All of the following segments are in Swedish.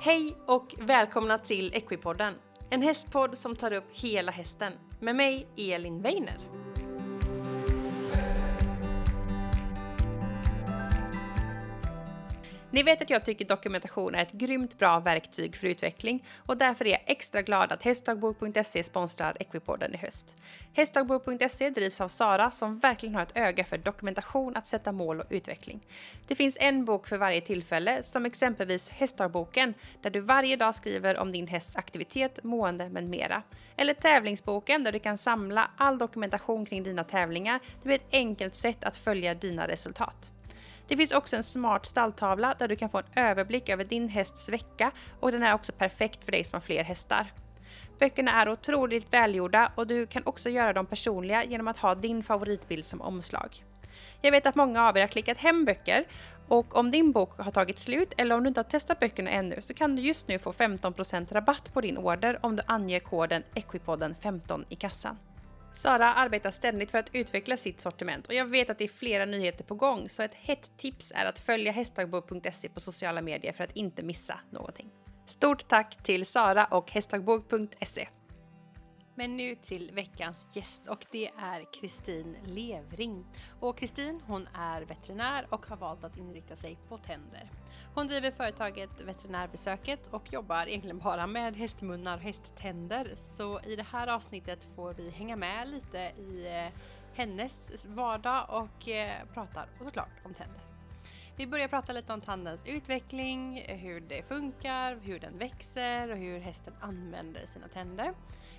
Hej och välkomna till Equipodden. En hästpodd som tar upp hela hästen. Med mig, Elin Weiner. Ni vet att jag tycker dokumentation är ett grymt bra verktyg för utveckling och därför är jag extra glad att Hästdagbok.se sponsrar Equipodden i höst. Hästdagbok.se drivs av Sara som verkligen har ett öga för dokumentation, att sätta mål och utveckling. Det finns en bok för varje tillfälle, som exempelvis Hästdagboken, där du varje dag skriver om din hästs aktivitet, mående med mera. Eller Tävlingsboken, där du kan samla all dokumentation kring dina tävlingar. Det blir ett enkelt sätt att följa dina resultat. Det finns också en smart stalltavla där du kan få en överblick över din hästs vecka och den är också perfekt för dig som har fler hästar. Böckerna är otroligt välgjorda och du kan också göra dem personliga genom att ha din favoritbild som omslag. Jag vet att många av er har klickat hem böcker och om din bok har tagit slut eller om du inte har testat böckerna ännu så kan du just nu få 15% rabatt på din order om du anger koden Equipodden 15 i kassan. Sara arbetar ständigt för att utveckla sitt sortiment och jag vet att det är flera nyheter på gång så ett hett tips är att följa hästdagbok.se på sociala medier för att inte missa någonting. Stort tack till Sara och hästdagbok.se. Men nu till veckans gäst och det är Kristin Levring. Och Kristin hon är veterinär och har valt att inrikta sig på tänder. Hon driver företaget Veterinärbesöket och jobbar egentligen bara med hästmunnar och hästtänder. Så i det här avsnittet får vi hänga med lite i eh, hennes vardag och eh, pratar pratar såklart om tänder. Vi börjar prata lite om tandens utveckling, hur det funkar, hur den växer och hur hästen använder sina tänder.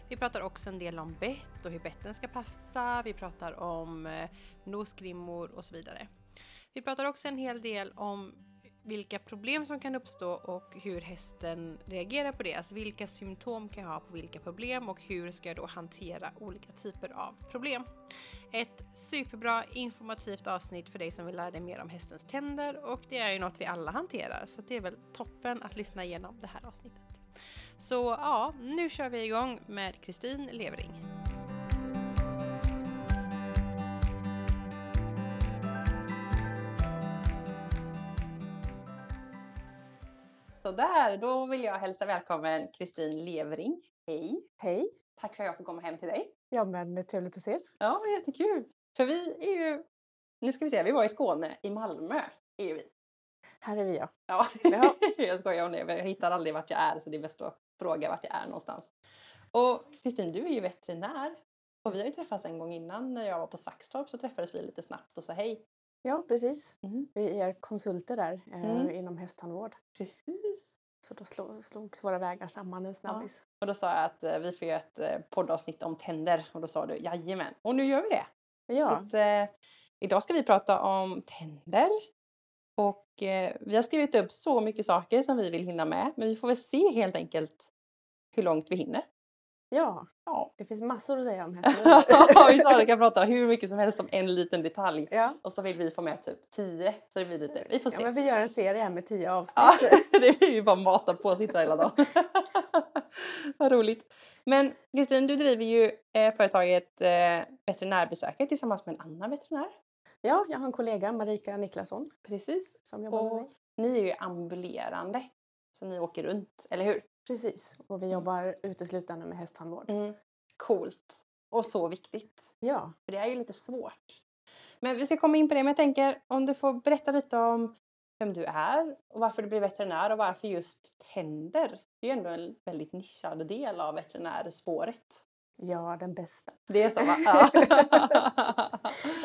Vi pratar också en del om bett och hur betten ska passa. Vi pratar om eh, nosgrimmor och så vidare. Vi pratar också en hel del om vilka problem som kan uppstå och hur hästen reagerar på det. Alltså vilka symptom kan jag ha på vilka problem och hur ska jag då hantera olika typer av problem. Ett superbra informativt avsnitt för dig som vill lära dig mer om hästens tänder och det är ju något vi alla hanterar så det är väl toppen att lyssna igenom det här avsnittet. Så ja, nu kör vi igång med Kristin Levering. Sådär, då vill jag hälsa välkommen Kristin Levering. Hej! Hej! Tack för att jag får komma hem till dig. Ja men trevligt att ses. Ja, jättekul! För vi är ju, nu ska vi se, vi var i Skåne, i Malmö är vi. Här är vi ja. Ja, Ja. jag skojar om det. Jag hittar aldrig vart jag är så det är bäst att fråga vart jag är någonstans. Och Kristin, du är ju veterinär. Och vi har ju träffats en gång innan när jag var på Saxtorp så träffades vi lite snabbt och sa hej. Ja precis. Mm. Vi är konsulter där eh, Mm. inom hästtandvård. Precis. Så då slog, slogs våra vägar samman en snabbis. Och då sa jag att eh, vi får göra ett eh, poddavsnitt om tänder och då sa du jajamän. Och nu gör vi det. Ja. Att, eh, idag ska vi prata om tänder. Och eh, vi har skrivit upp så mycket saker som vi vill hinna med. Men vi får väl se helt enkelt hur långt vi hinner. Ja, Ja. det finns massor att säga om hästar. vi sa det kan prata hur mycket som helst om en liten detalj. ja. Och så vill vi få med typ 10. Så det blir lite, vi får ja, se. men vi gör en serie här med tio avsnitt. Ja, det är ju bara mata på och sitta hela dagen. Vad roligt. Men Kristin, du driver ju eh, företaget eh, Veterinärbesöket tillsammans med en annan veterinär. Ja, jag har en kollega, Marika Niklasson, Precis. som jobbar med Och mig. ni är ju ambulerande. Så ni åker runt, eller hur? Precis, och vi jobbar uteslutande med hästtandvård. Mm. Coolt. Och så viktigt. Ja, För det är ju lite svårt. Men vi ska komma in på det. Men jag tänker om du får berätta lite om vem du är och varför du blev veterinär och varför just tänder. Det är ju ändå en väldigt nischad del av veterinärspåret. Ja den bästa. Det är så va?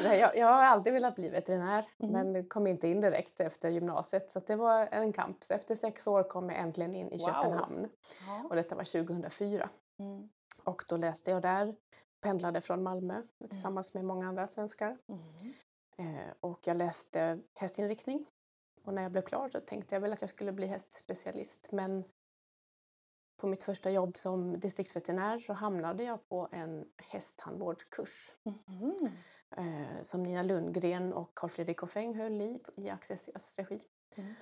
Ja. Jag, jag har alltid velat bli veterinär Mm. men kom inte in direkt efter gymnasiet så det var en kamp. Så efter sex år kom jag äntligen in i Wow. Köpenhamn Ja. och detta var 2004. Mm. Och då läste jag där, pendlade från Malmö tillsammans med många andra svenskar. Mm. Eh, och jag läste hästinriktning. Och när jag blev klar så tänkte jag väl att jag skulle bli hästspecialist men på mitt första jobb som distriktsveterinär så hamnade jag på en hästtandvårdskurs eh, som Nina Lundgren och Carl Fredrik Hoffeng höll i i Accessias regi. Mm.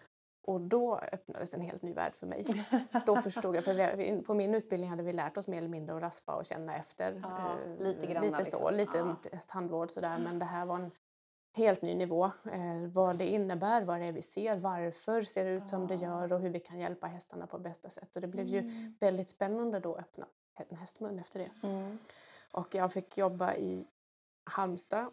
Och då öppnades en helt ny värld för mig. Då förstod jag, för vi, på min utbildning hade vi lärt oss mer eller mindre att raspa och känna efter. Ja, eh, lite granna lite så, liksom. lite Ja. tandvård sådär. Men det här var en helt ny nivå. Eh, vad det innebär, vad det är vi ser, varför ser det ut som det gör och hur vi kan hjälpa hästarna på bästa sätt. Och det blev ju Mm. väldigt spännande då att öppna en hästmun efter det. Mm. Och jag fick jobba i Halmstad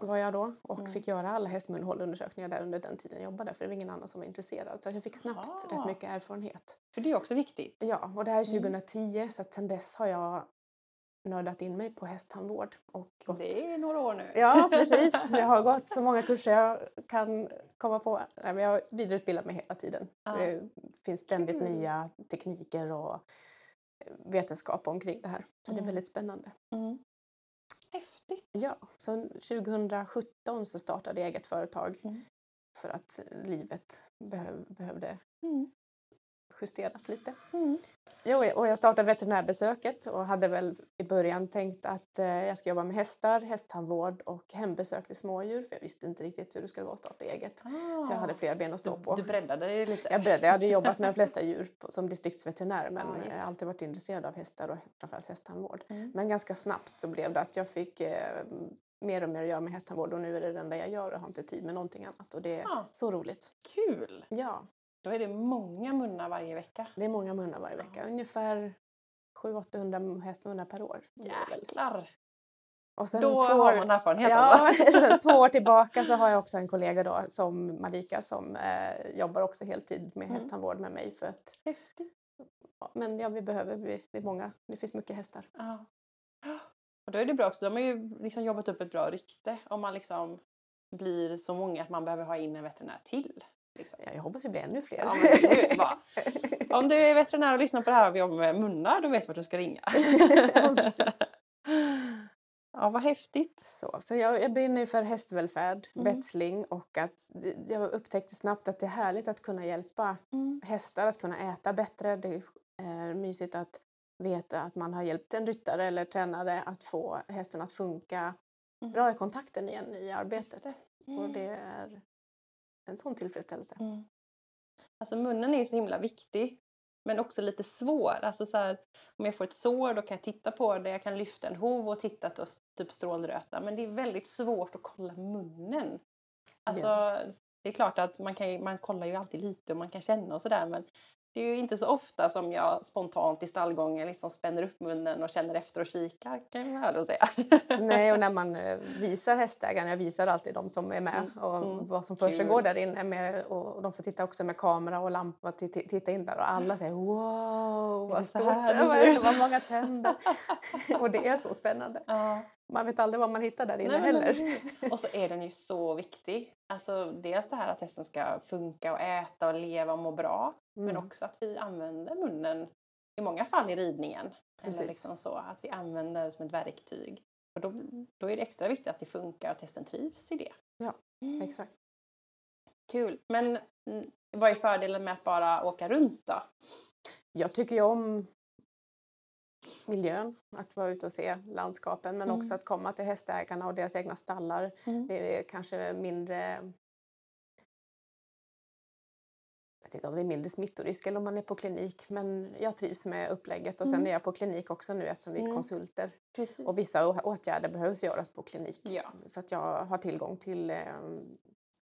var jag då och Mm. fick göra alla hästmunhållundersökningar där under den tiden jag jobbade för det var ingen annan som var intresserad. Så jag fick snabbt Ah. rätt mycket erfarenhet. För det är också viktigt. Ja, och det här är Mm. 2010 så att sedan dess har jag nördat in mig på hästtandvård. Och gått... Det är några år nu. Ja, precis. Jag har gått så många kurser jag kan komma på. Nej, men jag vidareutbildar mig hela tiden. Ja. Det finns ständigt Kul. nya tekniker och vetenskap omkring det här. Så det är Mm. väldigt spännande. Mm. Häftigt. Ja, så 2017 så startade jag eget företag Mm. för att livet behöv, behövde Mm. Justeras lite. Mm. Jo, och jag startade veterinärbesöket och hade väl i början tänkt att eh, jag ska jobba med hästar, hästtandvård och hembesök till smådjur för jag visste inte riktigt hur det skulle vara att starta eget. Så jag hade flera ben att stå på. Ah. Du, breddade dig lite. Jag, började, jag hade jobbat med de flesta djur som distriktsveterinär men just det. jag har alltid varit intresserad av hästar och framförallt hästtandvård. Mm. Men ganska snabbt så blev det att jag fick eh, mer och mer att göra med hästtandvård och nu är det det enda jag gör och har inte tid med någonting annat och det är Ja. så roligt. Kul! Ja, Då är det många munnar varje vecka. det är många munnar varje vecka. Ungefär 700-800 hästmunnar per år. Jäklar! Och sen Då två har man erfarenhet Ja, sen två år tillbaka så har jag också en kollega då som Marika som eh, jobbar också heltid med Mm. hästtandvård med mig för att Häftigt. ja, men ja, vi behöver, vi, det är många, det finns mycket hästar. Ja. Och då är det bra också, de har ju liksom jobbat upp ett bra rykte om man liksom blir så många att man behöver ha in en veterinär till. Liksom. Ja, jag hoppas vi blir ännu fler. Ja, det bara- Om du är veterinär och lyssnar på det här och vi med munnar, då vet du vart du ska ringa. Ja, vad häftigt. Så, så jag, jag brinner för hästvälfärd, Mm. betsling och att det- jag upptäckte snabbt att det är härligt att kunna hjälpa Mm. hästar att kunna äta bättre. Det är mysigt att veta att man har hjälpt en ryttare eller tränare att få hästen att funka Mm. bra i kontakten igen i arbetet. det. Och det är en sån tillfredsställelse. Mm. Alltså munnen är ju så himla viktig. Men också lite svår. Alltså så här, om jag får ett sår då kan jag titta på det. Jag kan lyfta en hov och titta har typ strålröta. Men det är väldigt svårt att kolla munnen. Alltså, Det är klart att man, kan, man kollar ju alltid lite och man kan känna och sådär. Men det är ju inte så ofta som jag spontant i stallgången liksom spänner upp munnen och känner efter och kikar. Kan jag väl säga. Nej, och när man eh, visar hästägarna, jag visar alltid de som är med Mm, och mm. vad som försiggår där inne med, och de får titta också med kamera och lampa titta in där och alla säger wow vad stort här det det var, ser ut?" vad många tänder. och det är så spännande. ja. Man vet aldrig vad man hittar där inne Nej, men heller. eller hur? Och så är den ju så viktig. Alltså dels det här att hästen ska funka och äta och leva och må bra. Men Mm. också att vi använder munnen i många fall i ridningen. Precis. Eller liksom så, att vi använder det som ett verktyg. Och då, då är det extra viktigt att det funkar och att hästen trivs i det. Ja, Mm. Exakt. Kul. Men mm, vad är fördelen med att bara åka runt då? Jag tycker ju om miljön, att vara ute och se landskapen men också Mm. att komma till hästägarna och deras egna stallar. Det är kanske mindre jag vet inte om det är mindre smittorisk eller om man är på klinik men jag trivs med upplägget och sen Mm. är jag på klinik också nu eftersom vi är Mm. konsulter Precis. och vissa åtgärder behövs göras på klinik. Ja. Så att jag har tillgång till eh,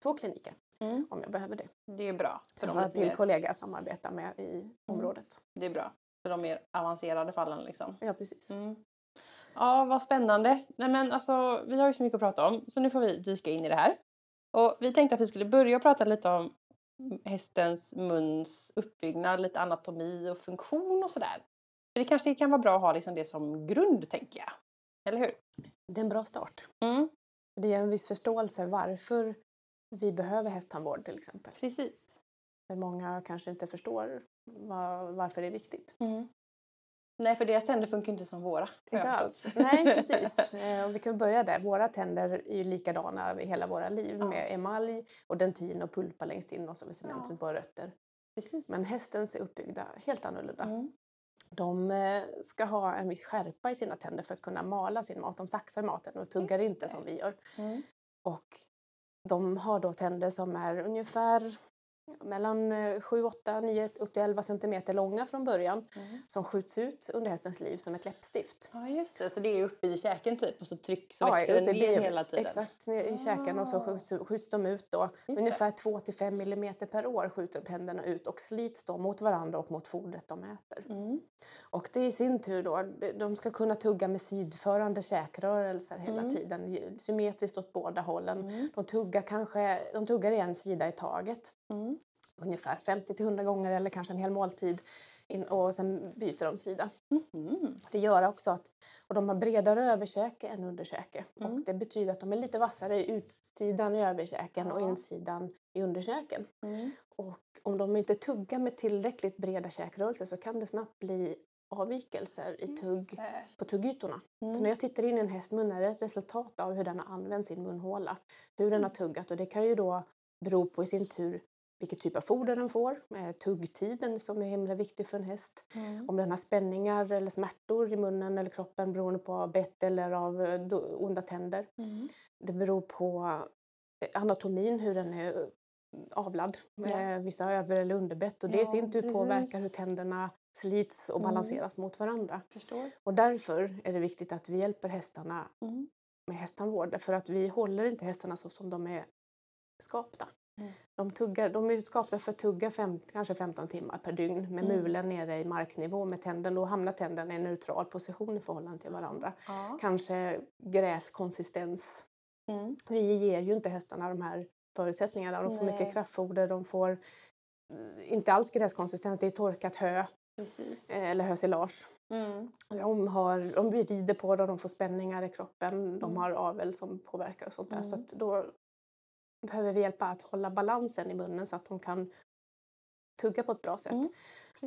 två kliniker Mm. om jag behöver det. Det är bra. För de har till kollega jag samarbetar med i området. det är bra. För de mer avancerade fallen liksom. Ja precis. Mm. Ja, vad spännande. Nej, men alltså, vi har ju så mycket att prata om så nu får vi dyka in i det här. Och vi tänkte att vi skulle börja prata lite om hästens muns uppbyggnad, lite anatomi och funktion och sådär. För det kanske kan vara bra att ha liksom det som grund, tänker jag. Eller hur? Det är en bra start. Mm, Det ger en viss förståelse varför vi behöver hästtandvård till exempel. precis. För många kanske inte förstår vad, varför det är viktigt. Mm. Nej, för deras tänder funkar inte som våra. har Inte alls. Nej, precis. Eh, Och vi kan börja där. Våra tänder är ju likadana över hela våra liv Ja. med emalj och dentin och pulpa längst in och så med cement Ja. runt våra rötter. precis. Men hästens är uppbyggda helt annorlunda. Mm. De eh, ska ha en viss skärpa i sina tänder för att kunna mala sin mat. De saxar maten och tuggar Just inte det. som vi gör. Mm. Och de har då tänder som är ungefär mellan 7, 8, 9 upp till 11 centimeter långa från början Mm. som skjuts ut under hästens liv som ett läppstift. Ja just det, så det är uppe i käken typ och så trycks så Ja, växer den ner hela tiden? Exakt, ner i käken och så Ah. skjuts, skjuts de ut då. Just Ungefär 2 till 5 millimeter per år skjuter tänderna ut och slits då mot varandra och mot fodret de äter. Mm. Och det i sin tur då, de- ska kunna tugga med sidförande käkrörelser hela Mm. tiden, symmetriskt åt båda hållen. Mm. De tuggar kanske de tuggar en sida i taget, Mm. ungefär 50 till 100 gånger eller kanske en hel måltid. In, och sen byter de sida. Mhm. Det gör också att och de har bredare överkäke än underkäke. Mm. Och det betyder att de är lite vassare i utsidan i överkäken och insidan i underkäken. Mm. Och om de inte tuggar med tillräckligt breda käkrörelser så kan det snabbt bli avvikelser i tugg, på tuggytorna. Så Mm. när jag tittar in i en hästmun är det ett resultat av hur den har använt sin munhåla. Hur den har tuggat och det kan ju då bero på i sin tur vilket typ av foder den får, eh, tuggtiden som är himla viktig för en häst. Mm. Om den har spänningar eller smärtor i munnen eller kroppen beroende på bett eller av eh, onda tänder. Mm. Det beror på eh, anatomin, hur den är avlad. Ja. Vissa över eller underbett och det i sin tur påverkar precis. hur tänderna slits och Mm. balanseras mot varandra. Förstår. Och därför är det viktigt att vi hjälper hästarna Mm. med hästtandvård. För att vi håller inte hästarna så som de är skapta. Mm. De, tuggar, de är skapta för att tugga fem, kanske 15 timmar per dygn med Mm. mulen nere i marknivå med tänderna. Då hamnar tänderna i en neutral position i förhållande till varandra. Ja. Kanske gräskonsistens. Mm. Vi ger ju inte hästarna de här förutsättningarna. De får Nej. mycket kraftfoder, de får eh, inte alls gräskonsistens, det är torkat hö Precis. eh, eller hösilage. Mm. De, har, de rider på dem, de får spänningar i kroppen, de Mm. har avel som påverkar och sånt där. Så Mm. att då behöver vi hjälpa att hålla balansen i munnen så att de kan tugga på ett bra sätt. Mm.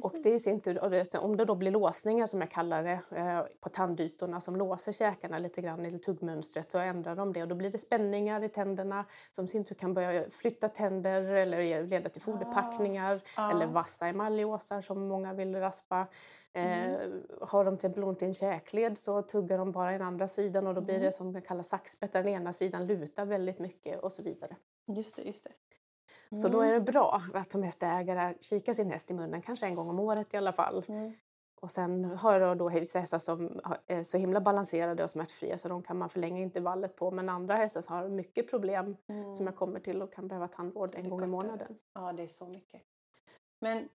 Och det i sin tur, och det, om det då blir låsningar som jag kallar det eh, på tandytorna som låser käkarna lite grann i tuggmönstret så ändrar de det och då blir det spänningar i tänderna som i sin tur kan börja flytta tänder eller leda till foderpackningar Ja. eller vassa emaljåsar som många vill raspa. Eh, Mm. Har de till ont i en käkled så tuggar de bara den andra sidan och då blir Mm. det som kallas saxbett den ena sidan lutar väldigt mycket och så vidare. Just det, just det. Så då är Mm. det bra att som hästägare kika sin häst i munnen, kanske en gång om året i alla fall. Mm. Och sen har jag då vissa hästar som är så himla balanserade och smärtfria så de kan man förlänga intervallet på. Men andra hästar som har mycket problem Mm. som jag kommer till och kan behöva tandvård en gång i månaden. Ja, det är så mycket. Men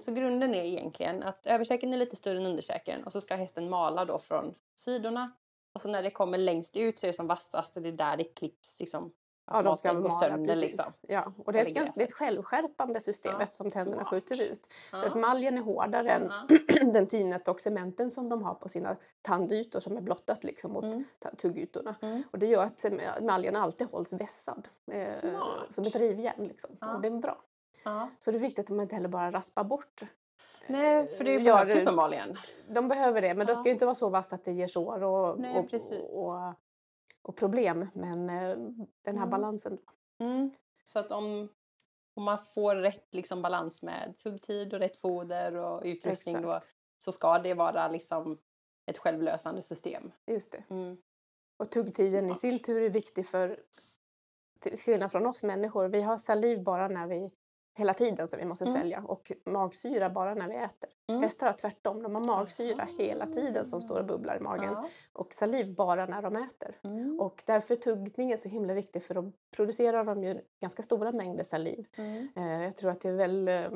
så grunden är egentligen att överkäken är lite större än underkäken och så ska hästen mala då från sidorna. Och så när det kommer längst ut så är det som vassast och det är där det klipps liksom. Ja, de ska mala sönder, liksom. Ja, och det är, ett ganska, det är ett självskärpande system Ja, eftersom tänderna smart. skjuter ut. Så att Ja. maljen är hårdare än Ja. den tinet och cementen som de har på sina tandytor som är blottat liksom mot Mm. tuggytorna. Mm. Och det gör att maljen alltid hålls vässad. Eh, som ett rivjärn liksom. Ja. Och det är bra. Ja. Så det är viktigt att man inte heller bara raspar bort. Nej, för det Eh, behövs uppenbarligen. De behöver det, men det Ja. ska ju inte vara så vasst att det ger sår och, Nej, och, precis. och, och problem. Men eh, den här Mm. balansen. Mm. Så att om, om man får rätt liksom, balans med tuggtid och rätt foder och utrustning då, så ska det vara liksom ett självlösande system. Just det. Mm. Och tuggtiden i sin tur är viktig för, till skillnad från oss människor, vi har saliv bara när vi, hela tiden som vi måste Mm. svälja och magsyra bara när vi äter. Mm. Hästar har tvärtom, de har magsyra hela tiden som står och bubblar i magen Ja. och saliv bara när de äter. Mm. Och därför är tuggningen så himla viktig för då producerar de ju ganska stora mängder saliv. Mm. Eh, Jag tror att det är väl, eh,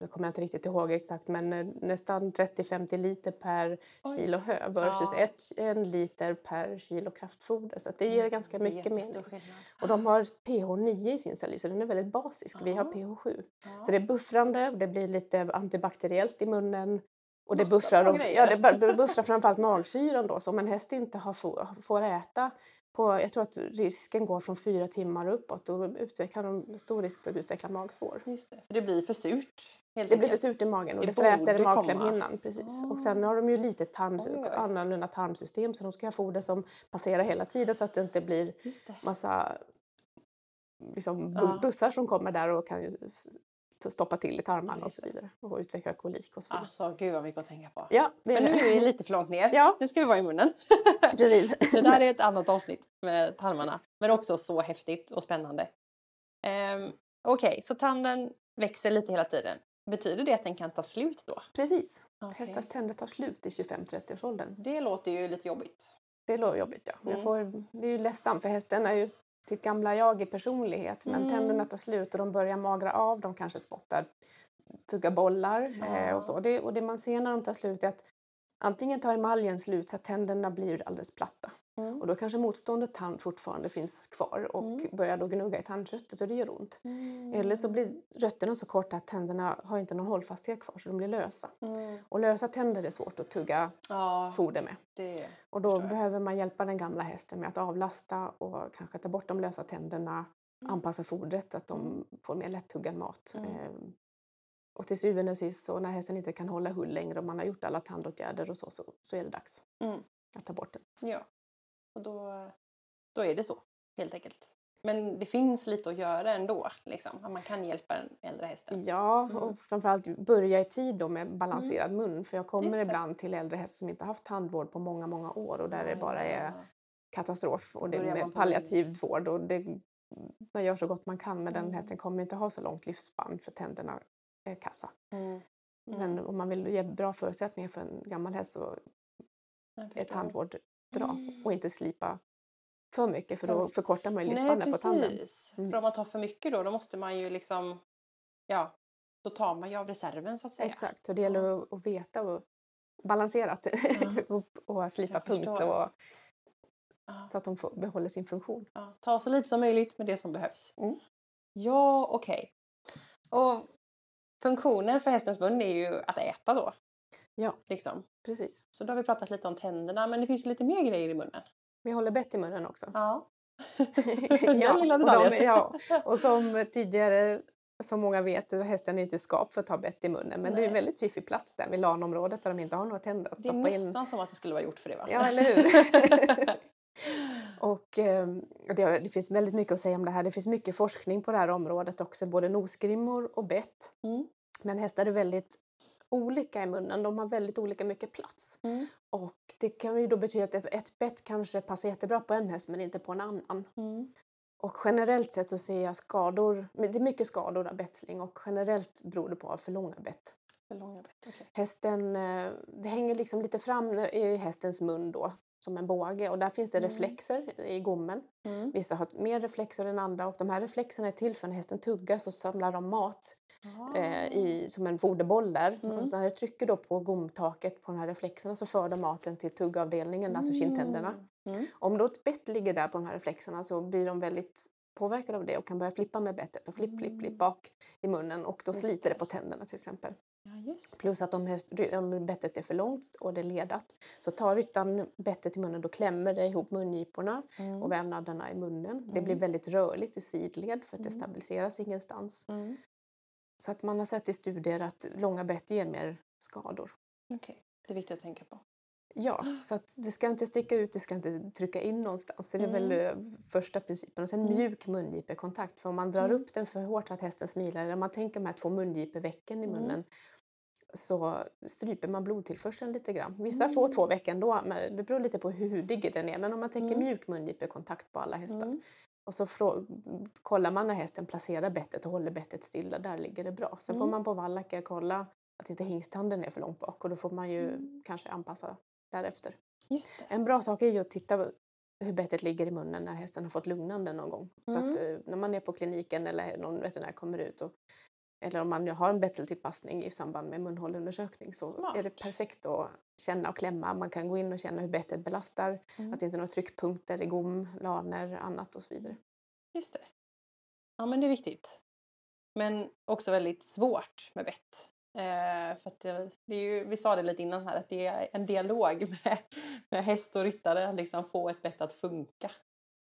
nu kommer jag inte riktigt ihåg exakt, men eh, nästan 30-50 liter per Oj. kilo hö versus Ja. ett, en liter per kilo kraftfoder. Så det ger ganska Det mycket mening. skillnad. Och de har pH 9 i sin saliv så den är väldigt basisk. Vi har Ja. pH 7. Ja. Så det är buffrande, det blir lite antibakteriellt i munnen. Och det Massa buffrar, de, ja, det bu- bu- buffrar framförallt magsyran då. Så om en häst inte har få, får äta på, jag tror att risken går från fyra timmar uppåt. Då utvecklar de stor risk för att utveckla magsår. Just det. För det blir för surt. Det blir för surt i magen och Det det, fräter i magslemhinnan. Precis. Och sen har de ju lite tarm, Oj, oj. annorlunda tarmsystem så de ska ha foder som passerar hela tiden så att det inte blir det. massa liksom, Ja. bussar som kommer där och kan stoppa till i tarmarna och så vidare. Och utveckla kolik och så vidare. Alltså gud vad mycket att tänka på. Ja, det är Men nu är vi lite för långt ner. Ja. Nu ska vi vara i munnen. Precis. Det där är ett annat avsnitt med tarmarna. Men också så häftigt och spännande. Ehm, Okej, så tanden växer lite hela tiden. Betyder det att den kan ta slut då? Precis. Okej. Hästars tänder tar slut i 25-30 års åldern. Det låter ju lite jobbigt. Det låter jobbigt ja. Mm. får, det är ju ledsamt för hästen är ju sitt gamla jag i personlighet men Mm. tänderna tar slut och de börjar magra av, de kanske spottar, tuggar bollar eh, och så. Det, och det man ser när de tar slut är att antingen tar emaljen slut så att tänderna blir alldeles platta Mm. och då kanske motstående tand fortfarande finns kvar och Mm. börjar då gnugga i tandköttet och det gör ont. Mm. Eller så blir rötterna så korta att tänderna har inte någon hållfasthet kvar så de blir lösa. Mm. Och lösa tänder är svårt att tugga Ja, foder med. det... Och då behöver man hjälpa den gamla hästen med att avlasta och kanske ta bort de lösa tänderna, Mm. anpassa fodret så att de får mer lättuggad mat. Mm. Ehm, och till syvende och sist så när hästen inte kan hålla hull längre och man har gjort alla tandåtgärder och så, så, så är det dags att ta bort den. Ja. Och då, då är det så, helt enkelt. Men det finns lite att göra ändå. Liksom. Man kan hjälpa den äldre hästen. Ja, Mm. och framförallt börja i tid då med balanserad mun. För jag kommer det. ibland till äldre hästar som inte haft tandvård på många, många år och där det Ja, bara är ja. katastrof. Och det på palliativ minus. vård. Och det, man gör så gott man kan men den Mm. hästen kommer inte ha så långt livsspann för tänderna är kassa. Mm. Men om man vill ge bra förutsättningar för en gammal häst så är tandvård Mm. Och inte slipa för mycket för då förkortar man ju Nej, livsspannet på tanden. Mm. För om man tar för mycket då, då måste man ju liksom... Ja, då tar man ju av reserven så att säga. Exakt, och det gäller att, att veta och balanserat och, och slipa Jag punkt förstår. och, så att de får, behåller sin funktion. Ja, ta så lite som möjligt med det som behövs. Mm. Ja, okej. Och funktionen för hästens mun är ju att äta då. Ja. Liksom. Precis. Så då har vi pratat lite om tänderna, men det finns ju lite mer grejer i munnen. Vi håller bett i munnen också. Ja. Ja, lilla och de- ja, Och som tidigare, som många vet, så är hästen inte skap för att ta bett i munnen. Men det är Nej. en väldigt fiffig plats där vid lanområdet där de inte har några tänder att Det är stoppa in. nästan som att det skulle vara gjort för det va? Ja, eller hur? och och det, det finns väldigt mycket att säga om det här. Det finns mycket forskning på det här området också, både nosgrimmor och bett. Mm. Men hästar är väldigt olika i munnen. De har väldigt olika mycket plats. Mm. Och det kan ju då betyda att ett- ett bett kanske passar jättebra på en häst men inte på en annan. Mm. Och generellt sett så ser jag skador, det är mycket skador av bättling och generellt beror det på för långa bett. För långa bett, okej. Hästen, eh, det hänger liksom lite fram i hästens mun då som en båge och där finns det Mm. reflexer i gommen. Mm. Vissa har mer reflexer än andra och de här reflexerna är till för när hästen tuggar så samlar de mat eh, i, som en foderboll där. Mm. Och så när det trycker då på gomtaket på de här reflexerna så för de maten till tuggavdelningen, alltså kindtänderna. Mm. Om då ett bett ligger där på de här reflexerna så blir de väldigt påverkade av det och kan börja flippa med bettet och flipp, flipp, flipp Mm. bak i munnen och då Just sliter det det. på tänderna till exempel. Ja, Plus att om, om bettet är för långt och det är ledat så tar ryttaren bettet i munnen då klämmer det ihop mungiporna mm. och vävnaderna i munnen. Det blir Mm. väldigt rörligt i sidled för att det Mm. stabiliseras ingenstans. Mm. Så att man har sett i studier att långa bett ger mer skador. Okej, det är viktigt att tänka på. Ja, så att det ska inte sticka ut, det ska inte trycka in någonstans. Det är väl eh, första principen. Och sen Mm. mjuk mungipekontakt. För om man drar Mm. upp den för hårt så att hästen smilar, eller om man tänker de här två mungipevecken i Mm. munnen, så stryper man blodtillförseln lite grann. Vissa får två veck ändå, men det beror lite på hur hudig den är. Men om man tänker Mm. mjuk mungipekontakt på alla hästar. Mm. Och så kollar man när hästen placerar bettet och håller bettet stilla, där ligger det bra. Sen får Mm. man på vallacker kolla att inte hingsttanden är för långt bak och då får man ju Mm. kanske anpassa därefter. En bra sak är ju att titta hur bettet ligger i munnen när hästen har fått lugnande någon gång. Så att eh, när man är på kliniken eller någon veterinär kommer ut och eller om man har en betteltillpassning i samband med munhålundersökning så Smart. är det perfekt att känna och klämma. Man kan gå in och känna hur bettet belastar, Mm. att det inte är några tryckpunkter i gom, laner, annat och så vidare. Just det. Ja, men det är viktigt. Men också väldigt svårt med bett. Eh, för det, det är ju, vi sa det lite innan här att det är en dialog med, med häst och ryttare att liksom få ett bett att funka.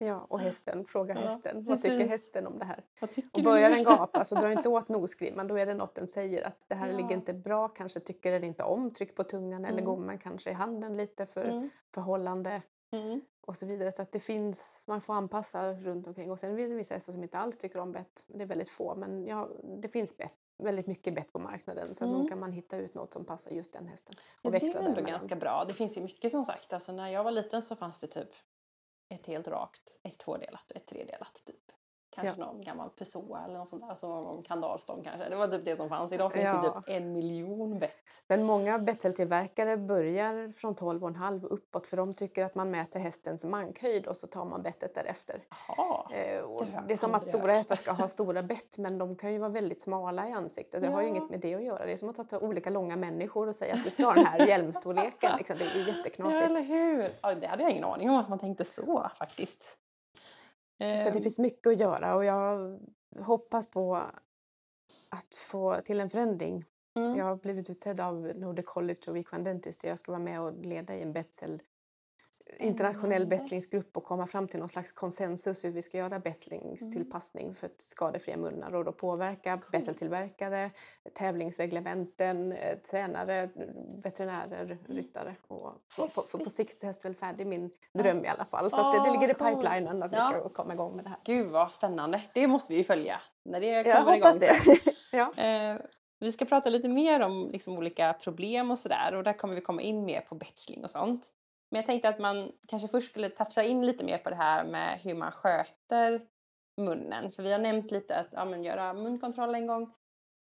Ja, och hästen, fråga Ja, hästen. Vad tycker precis. hästen om det här? Tycker Och du? börjar den gapa så dra inte åt nosgrimman, då är det något den säger att det här Ja. ligger inte bra, kanske tycker den inte om, tryck på tungan eller Mm. gommen kanske i handen lite för Mm. förhållande Mm. och så vidare. Så att det finns, man får anpassa runt omkring. Och sen finns det vissa hästar som inte alls tycker om bett, det är väldigt få, men ja, det finns bett, väldigt mycket bett på marknaden så Mm. då kan man hitta ut något som passar just den hästen. Ja, Och det växla är ändå ganska bra. Det finns ju mycket som sagt. Alltså, när jag var liten så fanns det typ ett helt rakt, ett tvådelat och ett tredelat. Typ. Kanske Ja. någon gammal pessoa eller något sånt där. Så någon kandalstång kanske. Det var typ det som fanns. Idag finns Ja. det typ en miljon bett. Men många betteltillverkare börjar från 12,5 och uppåt för de tycker att man mäter hästens mankhöjd och så tar man bettet därefter. Jaha. Eh, Det det är som att stora hästar ska ha stora bett men de kan ju vara väldigt smala i ansiktet. Det har ju Ja. inget med det att göra. Det är som att ta olika långa människor och säga att du ska ha den här hjälmstorleken. Liksom. Det är ju Ja, jätteknasigt. eller hur? Ja, det hade jag ingen aning om att man tänkte så faktiskt. Så Ehm, det finns mycket att göra och jag hoppas på att få till en förändring. mm. Jag har blivit utsedd av Nordic College och Weekend Dentistry. Jag ska vara med och leda i en betsel, internationell Spännande. betslingsgrupp och komma fram till någon slags konsensus hur vi ska göra betslingstillpassning för skadefria munnar och då påverka betseltillverkare, tävlingsreglementen, eh, tränare, veterinärer, ryttare och få, få på sikt hästvälfärd. Det är min dröm i alla fall. Så att det, det ligger i pipelinen att vi Ja. ska komma igång med det här. Gud vad spännande. Det måste vi ju följa när det Jag kommer hoppas igång. det. ja. Eh, vi ska prata lite mer om liksom, olika problem och sådär och där kommer vi komma in mer på betsling och sånt. Men jag tänkte att man kanske först skulle toucha in lite mer på det här med hur man sköter munnen. För vi har nämnt lite att ja, men göra munkontroll en gång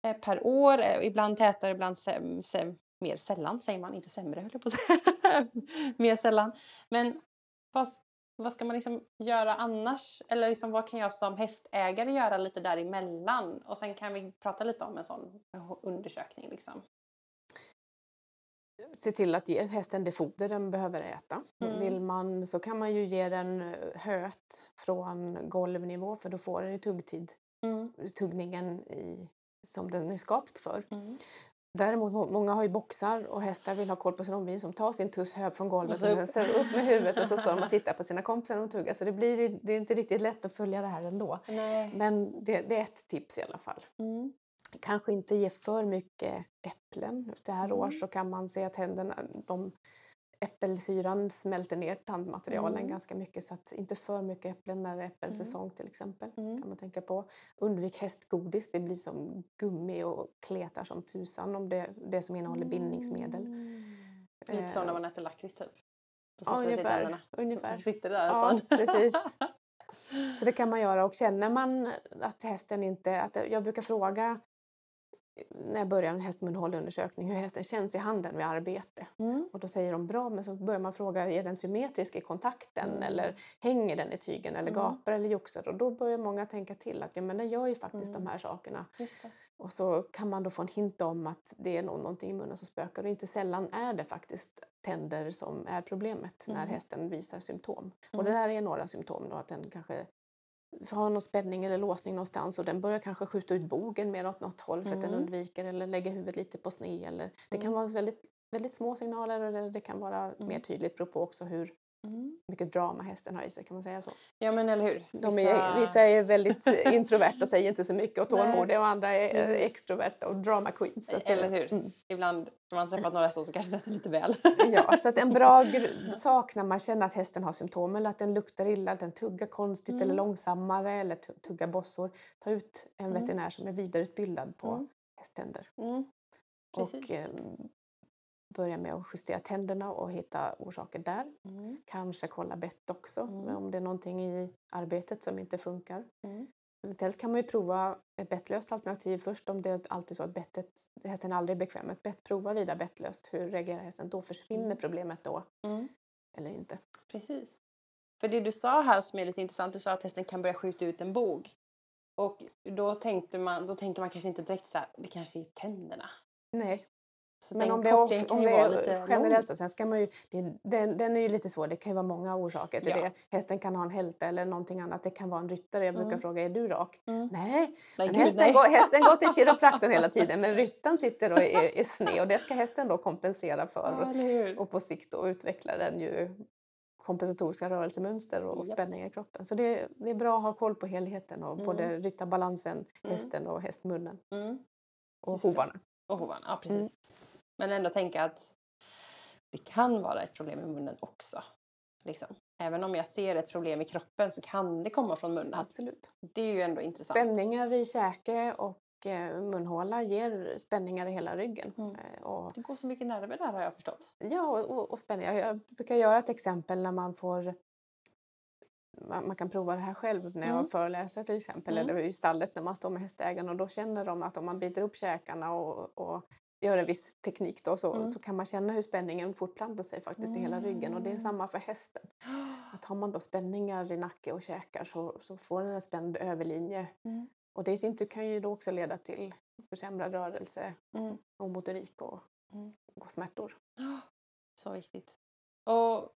eh, per år, eh, ibland tätare, ibland säm, säm, mer sällan säger man, inte sämre höll jag på att säga. mer sällan. Men vad, vad ska man liksom göra annars? Eller liksom, vad kan jag som hästägare göra lite däremellan? Och sen kan vi prata lite om en sån eh, undersökning. Liksom se till att ge hästen det foder den behöver äta. Mm. Vill man så kan man ju ge den eh, höet från golvnivå för då får den ju tuggtid, tuggningen i, som den är skapt för. Mm. Däremot må- många har ju boxar och hästar vill ha koll på sin omgivning som tar sin tuss hög från golvet Och och så sen upp. med huvudet och så står de och tittar på sina kompisar de tuggar. Så det, blir, det är inte riktigt lätt att följa det här ändå. Nej. Men det, det är ett tips i alla fall. Mm. Kanske inte ge för mycket äpplen. Det här år Mm. så kan man se att tänderna, de, äppelsyran smälter ner tandmaterialen Mm. ganska mycket så att inte för mycket äpplen när det är äppelsäsong till exempel. Mm. kan man tänka på. Undvik hästgodis, det blir som gummi och kletar som tusan om det, det som innehåller bindningsmedel. Mm. Lite som när man äter lakrits typ. Då Ja, sitter ungefär. ungefär. Sitter där Ja, precis. Så det kan man göra och känner man att hästen inte, att jag brukar fråga när jag börjar en hästmunhållundersökning hur hästen känns i handen vid arbete. Mm. Och då säger de bra, men så börjar man fråga är den symmetrisk i kontakten Mm. eller hänger den i tygen eller Mm. gapar eller joxar? Och då börjar många tänka till att ja, men den gör ju faktiskt Mm. de här sakerna. Och så kan man då få en hint om att det är någonting i munnen som spökar och inte sällan är det faktiskt tänder som är problemet när Mm. hästen visar symptom. Och Mm. det där är några symptom då att den kanske har någon spänning eller låsning någonstans och den börjar kanske skjuta ut bogen mer åt något håll för att den Mm. undviker eller lägger huvudet lite på sned eller det kan Mm. vara väldigt, väldigt små signaler eller det kan vara mer Mm. tydligt beror på också hur Mm. mycket drama hästen har i sig kan man säga så. Ja men eller hur. De är, vissa är väldigt introverta och säger inte så mycket och tålmodiga och andra är eh, Precis. extroverta och drama queens. Eller hur. Mm. Ibland när man träffat några hästar så kanske nästan lite väl. Ja, så att en bra sak när man känner att hästen har symptom eller att den luktar illa, att den tuggar konstigt eller Mm. långsammare eller tu- tuggar bossor. Ta ut en Mm. veterinär som är vidareutbildad på Mm. hästtänder. Mm. Och eh, börja med att justera tänderna och hitta orsaker där. Mm. Kanske kolla bett också, Mm. om det är någonting i arbetet som inte funkar. Mm. Eventuellt kan man ju prova ett bettlöst alternativ först om det är alltid så att bettet, hästen är aldrig bekväm med ett bett. Prova rida bettlöst. Hur reagerar hästen då? Försvinner Mm. problemet då Mm. eller inte? Precis. För det du sa här som är lite intressant, du sa att hästen kan börja skjuta ut en bog. Och då, tänkte man, då tänker man kanske inte direkt så här, det kanske är tänderna. Nej, Så men om det kan om det är lite generellt så. Sen ska man ju, det, den, den är ju lite svår, det kan ju vara många orsaker till Ja. det. Hästen kan ha en hälta eller någonting annat. Det kan vara en ryttare. Jag brukar Mm. fråga, är du rak? Mm. Nej, men gud, hästen, nej. går, hästen går till kiropraktorn hela tiden men ryttaren sitter och är, är sned och det ska hästen då kompensera för. Ja. Och på sikt då utvecklar den ju kompensatoriska rörelsemönster och Japp. spänningar i kroppen. Så det, det är bra att ha koll på helheten och Mm. både ryttarbalansen, Mm. hästen och hästmunnen Mm. och hovarna. Och hovarna, ja precis. Men ändå tänka att det kan vara ett problem i munnen också. Liksom. Även om jag ser ett problem i kroppen så kan det komma från munnen. Absolut. Det är ju ändå intressant. Spänningar i käke och eh, munhåla ger spänningar i hela ryggen. Mm. Eh, och, Det går så mycket nerver där har jag förstått. ja, och, och spänningar. Jag brukar göra ett exempel när man får man, man kan prova det här själv när jag Mm. föreläser till exempel Mm. eller i stallet när man står med hästägaren och då känner de att om man biter upp käkarna och, och gör en viss teknik då så, Mm. så kan man känna hur spänningen fortplantar sig faktiskt i hela ryggen och det är Mm. samma för hästen. Att har man då spänningar i nacke och käkar så, så får den en spänd överlinje Mm. och det i sin tur kan ju då också leda till försämrad rörelse Mm. och motorik och, Mm. och smärtor. Så viktigt. Och,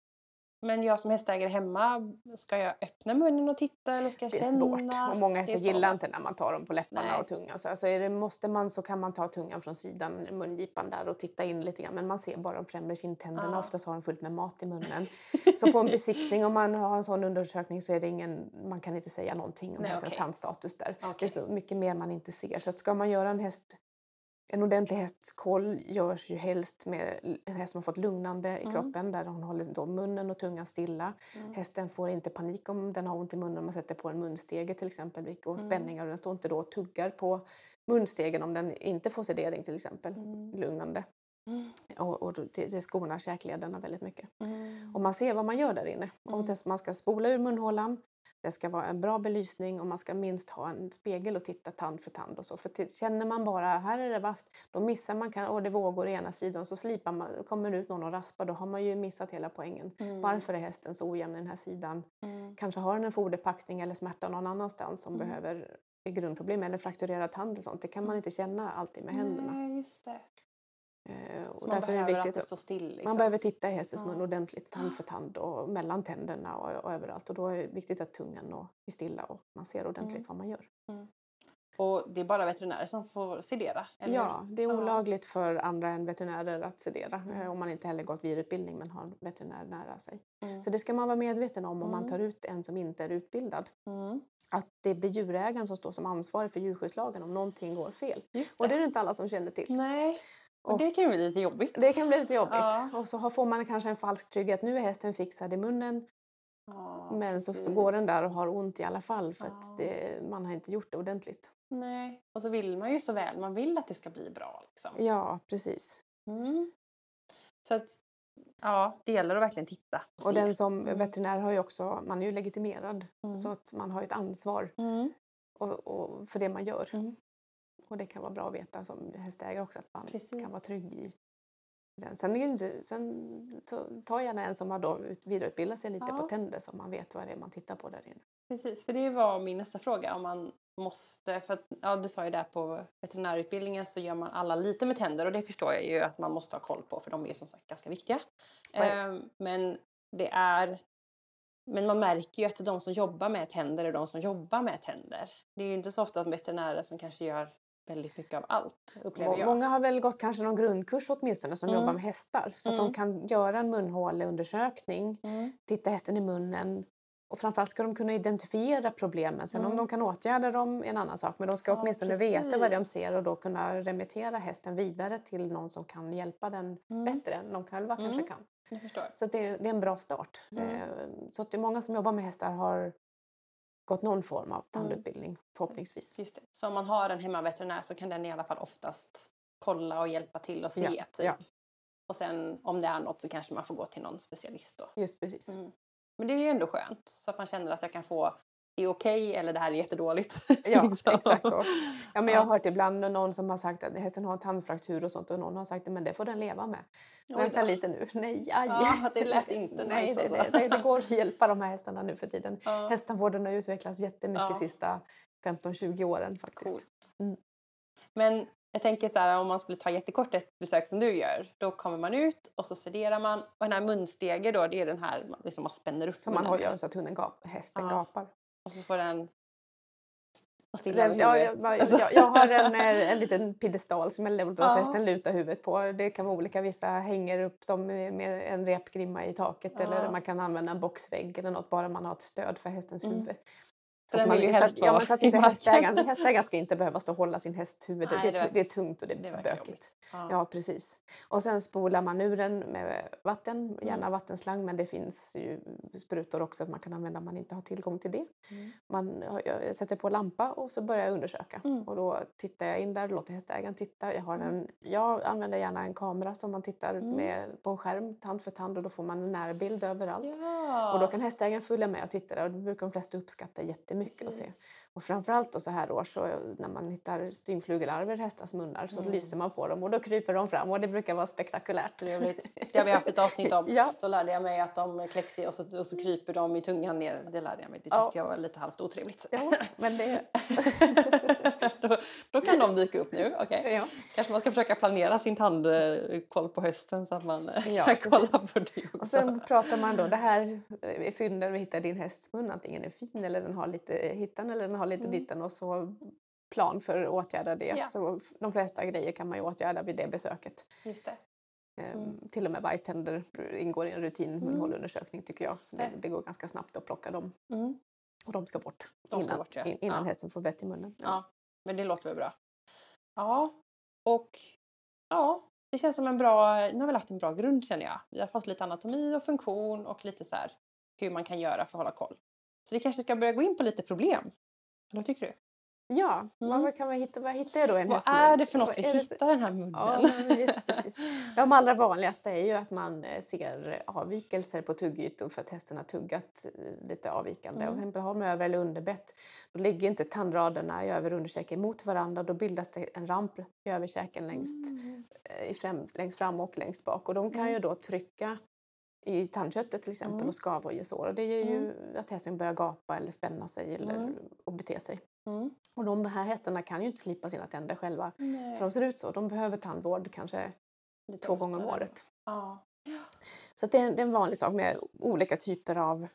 men jag som hästägare hemma, ska jag öppna munnen och titta eller ska jag Det är känna? svårt och många Det hästar gillar inte när man tar dem på läpparna Nej. och tungan. Så alltså är det, måste man så kan man ta tungan från sidan, mungipan där och titta in lite grann. Men man ser bara de främre kindtänderna. Ja. Oftast har de fullt med mat i munnen. Så på en besiktning om man har en sån undersökning så är det ingen, man kan inte säga någonting om hästens okej. tandstatus där. Det Okej. är så mycket mer man inte ser. Så ska man göra en häst en ordentlig hästkoll görs ju helst med en häst som har fått lugnande i Mm. kroppen där hon håller då munnen och tungan stilla. Mm. Hästen får inte panik om den har ont i munnen om man sätter på en munstege till exempel och Mm. spänningar och den står inte då och tuggar på munstegen om den inte får sedering till exempel. Mm. Lugnande. Mm. Och, och det, det skonar käklederna väldigt mycket. Mm. Och man ser vad man gör där inne. Mm. Och man ska spola ur munhålan. Det ska vara en bra belysning och man ska minst ha en spegel och titta tand för tand. och så. För känner man bara här är det vasst, då missar man, kan, och det vågor i ena sidan så slipar man, kommer ut någon och raspar, då har man ju missat hela poängen. Mm. Varför är hästen så ojämn i den här sidan? Mm. Kanske har den en foderpackning eller smärta någon annanstans som Mm. behöver grundproblem eller frakturerad tand eller sånt. Det kan man Mm. inte känna alltid med händerna. Nej, just det. Eh, Så och man därför är det behöver viktigt att det står still. Liksom. man behöver titta i hästens mun Ja. ordentligt, tand för tand och mellan tänderna och, och överallt. Och då är det viktigt att tungan och, är stilla och man ser ordentligt Mm. vad man gör. Och det är bara veterinärer som får sedera? Eller? Ja, det är olagligt för andra än veterinärer att sedera Mm. eh, om man inte heller gått vidareutbildning men har en veterinär nära sig. Mm. Så det ska man vara medveten om om man Mm. tar ut en som inte är utbildad. Mm. Att det blir djurägaren som står som ansvarig för djurskyddslagen om någonting går fel. Just Och det är det inte alla som känner till. Nej, och, det kan ju bli lite jobbigt. Det kan bli lite jobbigt. Ja. Och så får man kanske en falsk trygghet. Nu är hästen fixad i munnen Ja, men så, så går den där och har ont i alla fall för Ja. att det, man har inte gjort det ordentligt. Nej, och så vill man ju så väl. Man vill att det ska bli bra. Liksom. Ja, precis. Mm. Så att, ja, det gäller att verkligen titta och, Och den som Mm. veterinär har ju också, man är ju legitimerad Mm. så att man har ett ansvar Mm. och, och för det man gör. Mm. Och det kan vara bra att veta som hästägare också att man Precis. kan vara trygg i den. Sen, sen ta- gärna en som har då ut- vidareutbildat sig lite Ja. på tänder så man vet vad det är man tittar på där inne. Precis, för det var min nästa fråga. Om man måste, för att, ja, du sa ju där på veterinärutbildningen så gör man alla lite med tänder och det förstår jag ju att man måste ha koll på för de är som sagt ganska viktiga. Ehm, men det är men man märker ju att de som jobbar med tänder är de som jobbar med tänder. Det är ju inte så ofta veterinärer som kanske gör väldigt mycket av allt, upplever jag. Många har väl gått kanske någon grundkurs åtminstone som Mm. jobbar med hästar så att Mm. de kan göra en munhåleundersökning, Mm. titta hästen i munnen och framförallt ska de kunna identifiera problemen. Sen om Mm. de kan åtgärda dem är en annan sak men de ska Ja, åtminstone veta vad de precis. ser och då kunna remittera hästen vidare till någon som kan hjälpa den Mm. bättre än de själva kanske Mm. kan. Så det, det är en bra start. Mm. Eh, Så att det är många som jobbar med hästar har gått någon form av tandutbildning förhoppningsvis. Just det. Så om man har en hemmaveterinär så kan den i alla fall oftast kolla och hjälpa till och se. Ja, typ. ja. Och sen om det är något så kanske man får gå till någon specialist då. Just precis. Mm. Men det är ju ändå skönt så att man känner att jag kan få är okej eller det här är jättedåligt. Ja, Liksom. exakt så. Ja, men jag har hört ibland någon som har sagt att hästen har en tandfraktur och sånt och någon har sagt att men det får den leva med. Vänta lite nu. Nej, aj. Ja, det lät inte Nej, nice det, alltså. det, det, går att hjälpa de här hästarna nu för tiden. Ja, Hästtandvården har utvecklats jättemycket Ja. de sista 15-20 åren faktiskt. Mm. Men jag tänker så här om man skulle ta jättekort ett besök som du gör. Då kommer man ut och så sederar man. Och den här munstege då det är den här liksom man spänner upp Som man har gör så att hunden gap, hästen Ja. gapar. Och så får den stilla Ja, jag, huvudet. jag, jag har en, eh, en liten piedestal som jag låter Ja. hästen luta huvudet på. Det kan vara olika, vissa hänger upp dem med, med en repgrimma i taket Ja. eller man kan använda en boxvägg eller något bara man har ett stöd för hästens Mm. huvud. Så den vill ju helst ja, vara men så att inte hästägaren, hästägaren ska inte behöva stå och hålla sin hästhuvud. Nej, det, det verkar- det är tungt och det det är bökigt. Ja. Ja, precis. Och sen spolar man ur den med vatten, gärna Mm. vattenslang, men det finns ju sprutor också att man kan använda om man inte har tillgång till det. Mm. Man, jag sätter på lampa och så börjar jag undersöka. Mm. Och då tittar jag in där, låter hästägaren titta. Jag, har Mm. en, jag använder gärna en kamera som man tittar Mm. med på en skärm, tand för tand, och då får man en närbild överallt. Ja. Och då kan hästägaren följa med och titta där och det brukar de flesta uppskatta jättemycket att se. Och framförallt då så här år så när man hittar styngflugelarver i hästars munnar så Mm. lyser man på dem och då kryper de fram och det brukar vara spektakulärt. Trevligt. Det har vi haft ett avsnitt om. Ja, Då lärde jag mig att de kläcks och så, och så kryper de i tungan ner. Det lärde jag mig. Det Ja. tyckte jag var lite halvt otrevligt. ja, men det... då, då kan de dyka upp nu. Okej. Ja. Kanske man ska försöka planera sin tandkoll på hösten så att man eh, Ja, kan kolla precis. på det också. Och sen pratar man då, det här är fynd där vi hittar din hästs mun, antingen är fin eller den har lite hittan eller den har lite Mm. ditten och så plan för att åtgärda det. Ja. Så de flesta grejer kan man ju åtgärda vid det besöket. Just det. Ehm, Till och med vargtänder ingår i en rutin munhålundersökning tycker jag. Mm. Det. det. Går ganska snabbt att plocka dem Mm. och de ska bort De ska innan, bort, ja. in, innan Ja. hästen får bett i munnen. Ja, men det låter väl bra. Ja, och ja, det känns som en bra, nu har vi lagt en bra grund känner jag. Vi har fått lite anatomi och funktion och lite så här hur man kan göra för att hålla koll. Så vi kanske ska börja gå in på lite problem. Vad tycker du? Ja, Mm. vad, kan man hitta? Vad hittar jag då i en Vad är det för något vi hittar i den här munnen? Ja, just, precis. De allra vanligaste är ju att man eh, ser avvikelser på tuggytor för att hästen har tuggat eh, lite avvikande. Mm. Om exempel har de över eller underbett, då ligger inte tandraderna i över och underkäken mot varandra. Då bildas det en ramp i överkäken längst, Mm. eh, i fram, längst fram och längst bak. Och de kan Mm. ju då trycka i tandköttet till exempel Mm. och skava och ge sår. Det gör ju att hästen börjar gapa eller spänna sig eller, Mm. och bete sig. Mm. Och de här hästarna kan ju inte slipa sina tänder själva. Nej. För de ser ut så. De behöver tandvård kanske Lite två gånger om året. Ja. Så det, är en, det är en vanlig sak med olika typer av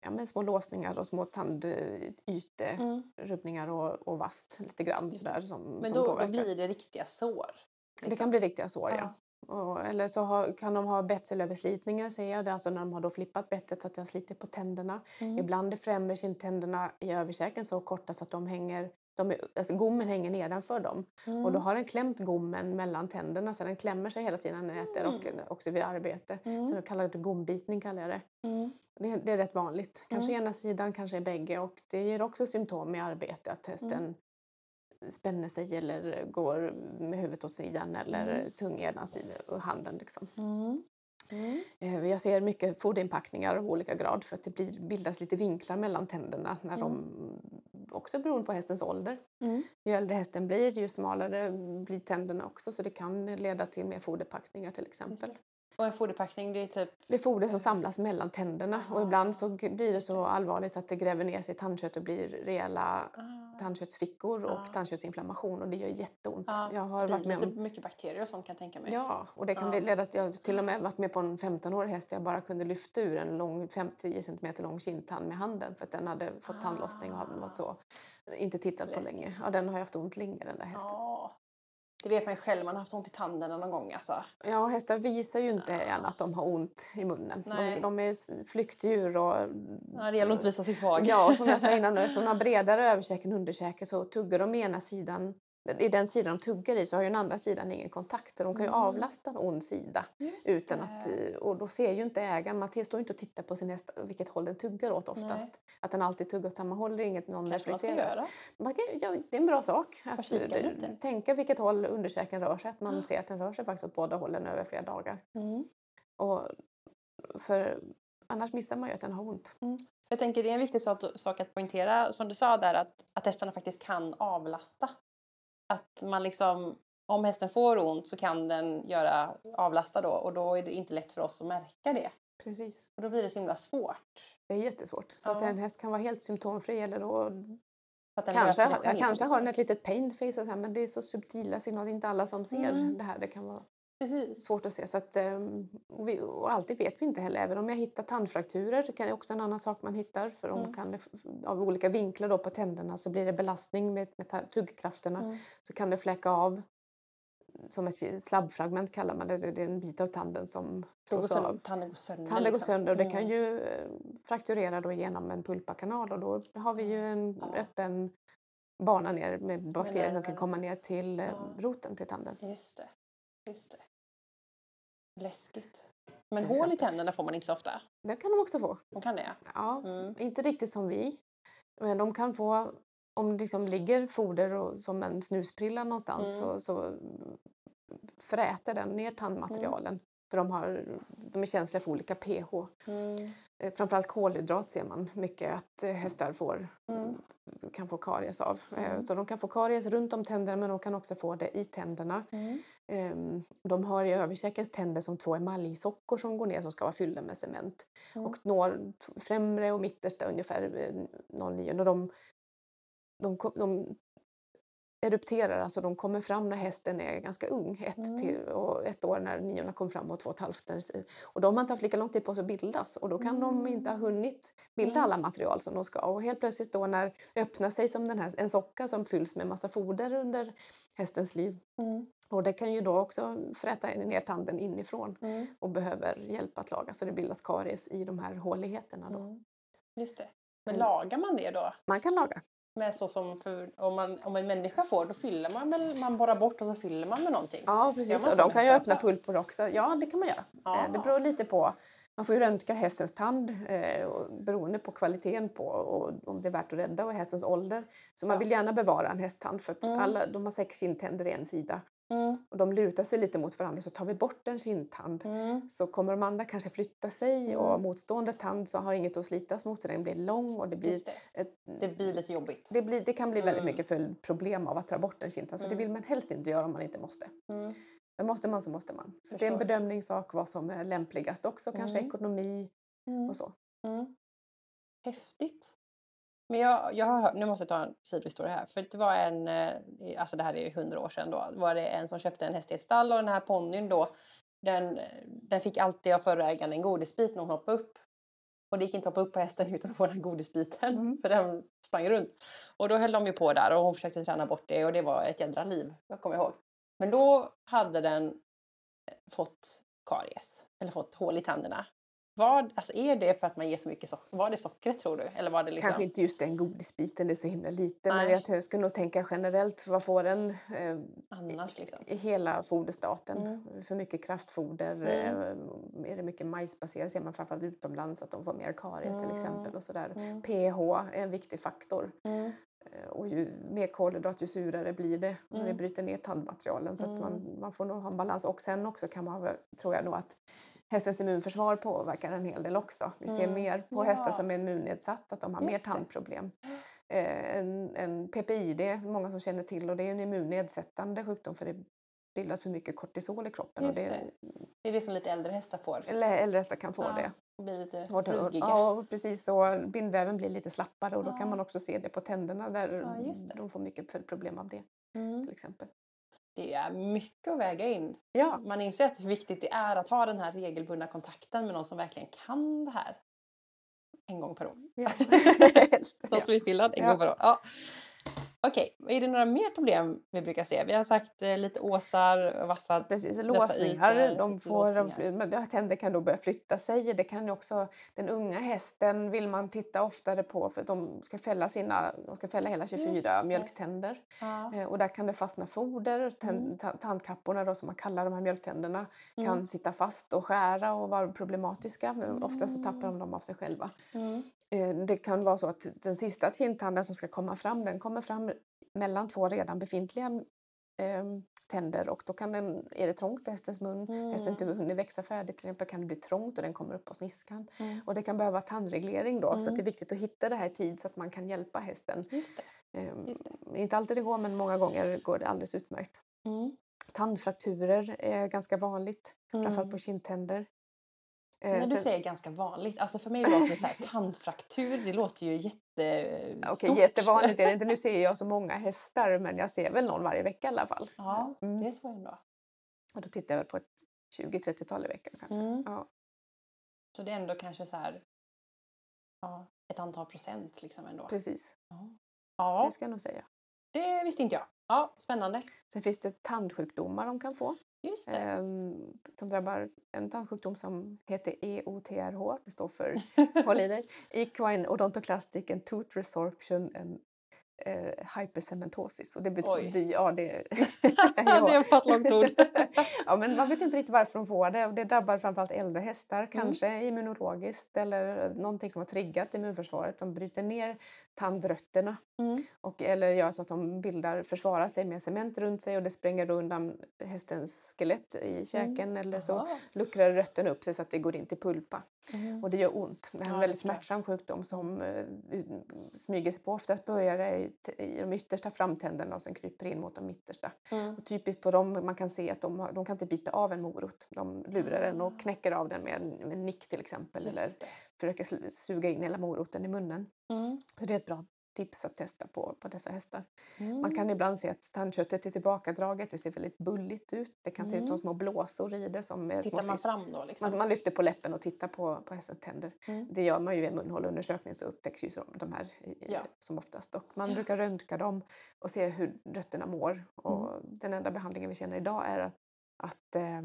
ja, men små låsningar och små tandyterubbningar Mm. och, och vast lite grann sådär som, Men som då, då påverkar. blir det riktiga sår. Det liksom. kan bli riktiga sår, ja. Ja. Och, eller så har, kan de ha betselöverslitningar, ser jag. Det är alltså när de har då flippat bettet så att det har slitit på tänderna. Mm. Ibland är främre kindtänderna i överkäken så korta så att de hänger, de är, alltså gommen hänger nedanför dem. Och då Mm. har den klämt gommen mellan tänderna så den klämmer sig hela tiden när den äter och Mm. också vid arbete. Mm. Så då kallar det gombitning kallar jag det. Mm. Det, det är rätt vanligt. Kanske Mm. ena sidan, kanske bägge. Och det ger också symptom i arbete att hästen Mm. Spänner sig eller går med huvudet åt sidan eller Mm. tung ena sidan och handen. Liksom. Mm. Mm. Eh, Jag ser mycket foderinpackningar av olika grad för att det blir, bildas lite vinklar mellan tänderna när de också beroende på hästens ålder. Mm. Ju äldre hästen blir, ju smalare blir tänderna också så det kan leda till mer foderpackningar till exempel. Och en foderpackning det är typ Det är foder som samlas mellan tänderna och ibland så Ah, blir det så allvarligt att det gräver ner sig i tandkött och blir rejäla ah, tandköttsfickor och Ah. tandköttsinflammation och det gör jätteont. Ja, Jag har det varit med lite om mycket bakterier och sånt kan jag tänka mig. Ja, och det kan Ja. leda till, jag har till och med varit med på en 15-årig häst där jag bara kunde lyfta ur en lång 50 cm lång kindtand med handen för att den hade fått tandlossning och hade varit så inte tittat på länge. Ja, den har jag haft ont länge den där hästen. Ja. Det vet man ju själv, man har haft ont i tänderna någon gång alltså. Ja, hästar visar ju inte Ja. gärna att de har ont i munnen. De, de är flyktdjur och... Ja, det gäller att inte visa sig svag. Ja, och som jag sa innan, eftersom de har bredare överkäke än underkäke så tuggar de ena sidan i den sidan de tuggar i så har ju den andra sidan ingen kontakt. Så de kan ju Mm. avlasta en ond sida. Just Utan att, det. eh, och då ser ju inte ägaren, man står ju inte och tittar på sin häst vilket håll den tuggar åt oftast. Att den alltid tuggar åt samma håll det är inget någon kanske man ska reflekterar. göra. Man kan, ja, det är en bra sak. Att lite. tänka vilket håll underkäken rör sig. Att man ser att den rör sig faktiskt åt båda hållen över flera dagar. Mm. Och för annars missar man ju att den har ont. Jag tänker det är en viktig sak, sak att poängtera som du sa där att, att hästarna faktiskt kan avlasta. Att man liksom, om hästen får ont så kan den göra avlasta då och då är det inte lätt för oss att märka det. Precis. Och då blir det så himla svårt. Det är jättesvårt. Så att Ja. en häst kan vara helt symptomfri eller då att kanske, ja, kanske har den ett litet pain face och så här, men det är så subtila signaler. Det är inte alla som ser Mm. det här. Det kan vara Precis. svårt att se. Så att, ehm, och, vi, och alltid vet vi inte heller. Även om jag hittar tandfrakturer, det kan är också en annan sak man hittar. För om Mm. kan det, av olika vinklar då på tänderna så blir det belastning med, med tuggkrafterna. Mm. Så kan det fläcka av som ett slabbfragment kallar man det. Det är en bit av tanden som slås av. tanden går sönder. Tanden går liksom. sönder och det kan Mm. ju eh, frakturera då genom en pulpakanal och då har vi ju en Ja. öppen bana ner med bakterier som kan komma ner till eh, Ja. roten till tanden. Just det. Just det. Läskigt. Men hål i exempel. tänderna får man inte så ofta. Det kan de också få. De kan det? Ja, Mm. inte riktigt som vi. Men de kan få, om det liksom ligger foder och, som en snusprilla någonstans Mm. så, så fräter den ner tandmaterialen. För de, har, de är känsliga för olika pH. Mm. Eh, Framförallt kolhydrat ser man mycket att eh, hästar får, Mm. kan få karies av. Eh, Mm. Så de kan få karies runt om tänderna men de kan också få det i tänderna. Mm. Ehm, De har i överkäkens tänder som två emaljsockor som går ner som ska vara fyllda med cement. Mm. Och når främre och mittersta ungefär eh, 0,9. Och de, de, de erupterar, alltså de kommer fram när hästen är ganska ung. Ett, Mm. till, och ett år när niorna kom fram och två och ett halvt. Och de har inte haft lika lång tid på sig att bildas och då kan de inte ha hunnit bilda Mm. alla material som de ska. Och helt plötsligt då när öppnar sig som den här, en socka som fylls med massa foder under hästens liv. Mm. Och det kan ju då också fräta ner tanden inifrån Mm. och behöver hjälp att laga så det bildas karies i de här håligheterna. Då. Mm. Just det. Men Men- lagar man det då? Man kan laga. Med så som för, om, man, om en människa får, då fyller man väl, man borrar bort och så fyller man med någonting? Ja, precis. Och de kan ju öppna pulpor också. Ja, det kan man göra. Eh, Det beror lite på. Man får ju röntga hästens tand eh, och beroende på kvaliteten på och om det är värt att rädda och hästens ålder. Så man Ja. vill gärna bevara en hästtand för att Mm. alla, de har sex kindtänder i en sida Mm. och de lutar sig lite mot varandra. Så tar vi bort en kindtand Mm. så kommer de andra kanske flytta sig och Mm. motstående tand så har inget att slitas mot så den blir lång och det blir, det. ett, det blir lite jobbigt. det, blir, det kan bli väldigt Mm. mycket följdproblem av att ta bort en kindtand så det Mm. vill man helst inte göra om man inte måste. Men måste man så måste man. Så det är en bedömningssak vad som är lämpligast också, kanske ekonomi och så. Häftigt. Men jag, jag har, hört- nu måste jag ta en sidohistoria här. För det var en, eh, alltså det här är ju hundra år sedan då, var det en som köpte en häst i ett stall och den här ponnyn då, den, den fick alltid av förra ägaren en godisbit när hon hoppade upp. Och det gick inte att hoppa upp på hästen utan att få den här godisbiten, Mm. för den sprang runt. Och då höll de ju på där och hon försökte träna bort det och det var ett jädra liv, jag kommer ihåg. Men då hade den eh, fått karies, eller fått hål i tänderna. Vad, alltså är det för att man ger för mycket socker? Var det sockret tror du? Eller var det liksom... Kanske inte just den godisbiten, det är så himla lite. Men Nej. jag skulle nog tänka generellt, vad får den eh, annars liksom? i hela foderstaten? Mm. För mycket kraftfoder, Mm. eh, är det mycket majsbaserat ser man framförallt utomlands att de får mer karies till exempel. Mm. Och sådär. Mm. pH är en viktig faktor. Mm. Eh, Och ju mer kolhydrat ju surare blir det när det Mm. bryter ner tandmaterialen. Så att Mm. man, man får nog ha en balans. Och sen också kan man, tror jag nog att hästens immunförsvar påverkar en hel del också. Vi ser Mm. mer på hästar Ja. som är immunnedsatt att de har mer Just det. tandproblem. Eh, en, en PPID, många som känner till, och det är en immunnedsättande sjukdom för det bildas för mycket kortisol i kroppen. Just och det, det. Det är det som lite äldre hästar får. Eller äldre hästar kan få Ja, det. Blir lite Och ruggiga. Ja, precis. Och bindväven blir lite slappare och då Ja. kan man också se det på tänderna där de får mycket följdproblem av det Mm. till exempel. Det är mycket att väga in. Ja, Man inser att hur viktigt det är att ha den här regelbundna kontakten med någon som verkligen kan det här. En gång per år. ja. Någon som är utbildad en Ja. gång per år. Ja. Okej, är det några mer problem vi brukar se? Vi har sagt eh, lite åsar, vassa... Precis, låsningar. De får, de, låsningar. ja, tänder kan då börja flytta sig. Det kan också, den unga hästen vill man titta oftare på för att de ska fälla, sina, de ska fälla hela 24 Just det. mjölktänder. Ja. Eh, Och där kan det fastna foder. Tänd, Mm. ta- Tandkapporna då, som man kallar de här mjölktänderna kan Mm. sitta fast och skära och vara problematiska. Men ofta så tappar Mm. de dem av sig själva. Mm. Eh, Det kan vara så att den sista kindtanden som ska komma fram, den kommer fram mellan två redan befintliga eh, tänder och då kan den, är det trångt i hästens mun, hästen inte Mm. hunnit växa färdigt till exempel, kan det bli trångt och den kommer upp på sniskan. Mm. Och det kan behöva tandreglering då, så Mm. det är viktigt att hitta det här i tid så att man kan hjälpa hästen. Just det. Eh, Just Inte alltid det går, men många gånger går det alldeles utmärkt. Mm. Tandfrakturer är ganska vanligt, framförallt Mm. på kindtänder. Eh, När du sen- säger ganska vanligt, alltså för mig låter det så här, tandfraktur, det låter ju jättestort. Okej, jättevanligt är det inte. Nu ser jag så många hästar, men jag ser väl någon varje vecka i alla fall. Ja, Mm. det är så ändå. Och då tittar jag väl på ett 20-30-tal i veckan kanske. Mm. Ja, Så det är ändå kanske så här, ja, ett antal procent liksom ändå. precis. Ja, Det ska jag nog säga. det visste inte jag Ja, spännande. Sen finns det tandsjukdomar de kan få. Just det. Ehm, som drabbar en tandsjukdom som heter EOTRH. Det står för, håll i dig, Equine Odontoclastic and Tooth Resorption and eh, Hypercementosis. Och det betyder, ja det... det var ett långt ord. ja, men man vet inte riktigt varför de får det. Och det drabbar framförallt äldre hästar, Mm. kanske immunologiskt eller någonting som har triggat immunförsvaret som bryter ner tandrötterna Mm. och, eller gör så att de bildar, försvarar sig med cement runt sig och det spränger då undan hästens skelett i käken eller så Jaha. luckrar rötten upp sig så att det går in till pulpa. Mm. Och det gör ont. Det här är Ja, en det väldigt smärtsam sjukdom som eh, u- smyger sig på. Oftast börjar det i, i de yttersta framtänderna och sen kryper in mot de mittersta. Mm. Och typiskt på dem, man kan se att de, de kan inte bita av en morot. De lurar den Ah. och knäcker av den med en, med en nick till exempel. Eller Just det. försöker suga in hela moroten i munnen. Mm. Så det är ett bra tips att testa på, på dessa hästar. Mm. Man kan ibland se att tandköttet är tillbakadraget, det ser väldigt bulligt ut. Det kan se ut som Mm. små blåsor i det. Som Tittar man fram då liksom? man, man lyfter på läppen och tittar på, på hästens tänder. Mm. Det gör man ju i en munhåleundersökning så upptäcks ju de, här Ja. som oftast. Och man brukar röntga dem och se hur rötterna mår. Och Mm. den enda behandlingen vi känner idag är att, att eh,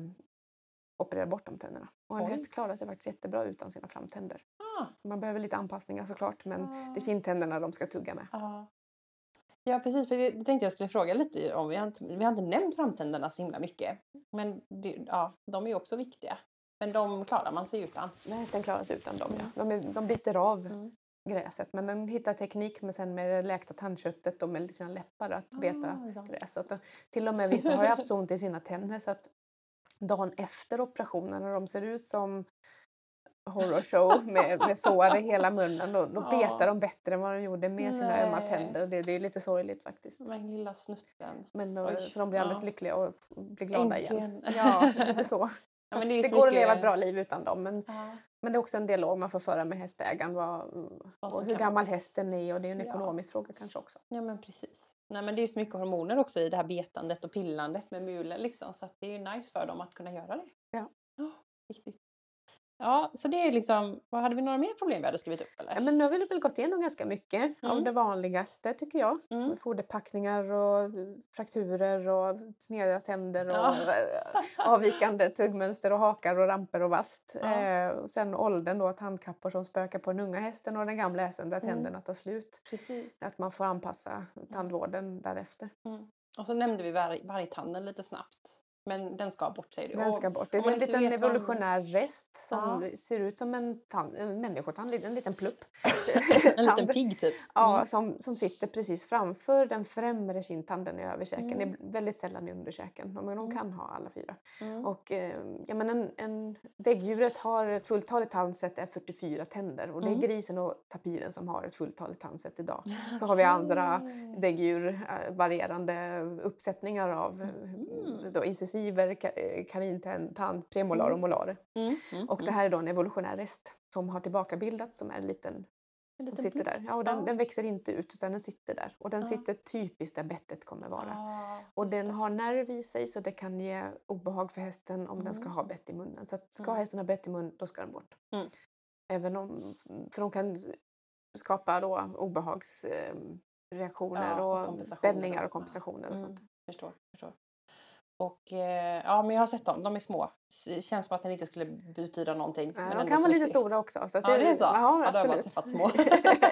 operera bort de tänderna. Och en Oj. häst klarar sig faktiskt jättebra utan sina framtänder. Ah, Man behöver lite anpassningar såklart men det ah. är kindtänderna de ska tugga med. Ja. Ja precis, för det, det tänkte jag skulle fråga lite om. Vi har inte, vi har inte nämnt framtänderna så himla mycket. Men det, ja, de är ju också viktiga. Men de klarar man sig utan. Men hästen klarar sig utan dem. Mm. Ja. De, är, de biter av Mm. gräset men den hittar teknik med, sen med det läkta tandköttet och med sina läppar att beta Ah, ja. gräs. Till och med vissa har ju haft så ont i sina tänder så att dagen efter operationen när de ser ut som horror show med, med sår i hela munnen då, då Ja. betar de bättre än vad de gjorde med sina ömma Nej. tänder. Det, det är lite sorgligt faktiskt. Men lilla snutten. Men då, Oj, så de blir alldeles ja. lyckliga och blir glada igen. Äntligen. Ja, lite så. Ja, det det går att leva mycket- ett bra liv utan dem. Men, Ja. men det är också en dialog man får föra med hästägaren. Vad, och hur gammal bäst. hästen är och det är en ekonomisk fråga kanske också. ja men precis. Nej men det är så mycket hormoner också i det här betandet och pillandet med mulen liksom. Så det är nice för dem att kunna göra det. Ja. Ja, Riktigt. Ja, så det är liksom, vad hade vi några mer problem vi hade skrivit upp eller? Ja, men nu har vi väl gått igenom ganska mycket av Mm. det vanligaste tycker jag. Mm. Foderpackningar och frakturer och sneda tänder och Ja. avvikande tuggmönster och hakar och ramper och vast. Ja. Eh, och sen åldern då, tandkappor som spökar på den unga hästen och den gamla hästen där Mm. tänderna tar slut. Precis. Att man får anpassa tandvården därefter. Och så nämnde vi varg, vargtanden lite snabbt. Men den ska bort säger du. Den ska bort. Det om är en liten evolutionär rest som Ja. ser ut som en, tand, en människotand, en liten plupp. En liten pigg typ. Ja, Mm. som, som sitter precis framför den främre kindtanden i överkäken. Mm. Det är väldigt sällan i underkäken, men de Mm. kan ha alla fyra. Mm. Och, eh, ja, men en, en, däggdjuret har ett fulltaligt tandsätt är 44 tänder och det är Mm. grisen och tapiren som har ett fulltaligt tandsätt idag. Så har vi andra däggdjur, eh, varierande uppsättningar av eh, Mm. då, incisiver, ka, eh, kanintand, tand, premolar och Mm. molarer. Mm. Mm. Och det här är då en evolutionär rest som har tillbakabildats som är en liten En som sitter där. Ja, och den, Ja. den växer inte ut utan den sitter där. Och den Ja. sitter typiskt där bettet kommer vara. Ah, Och den det. har nerv i sig så det kan ge obehag för hästen om den ska Mm. ha bett i munnen. Så att ska Mm. hästen ha bett i mun, då ska den bort. Mm. Även om, för de kan skapa då obehagsreaktioner Ja, och och spänningar och- kompensationer och Mm. sånt. Förstår, förstår. Och eh, ja, men jag har sett dem. De är små. S- Känns som att den inte skulle betyda någonting. Ja, men de kan vara lite stora också. Så att Ja, det är så? Ja, Ja, då har små.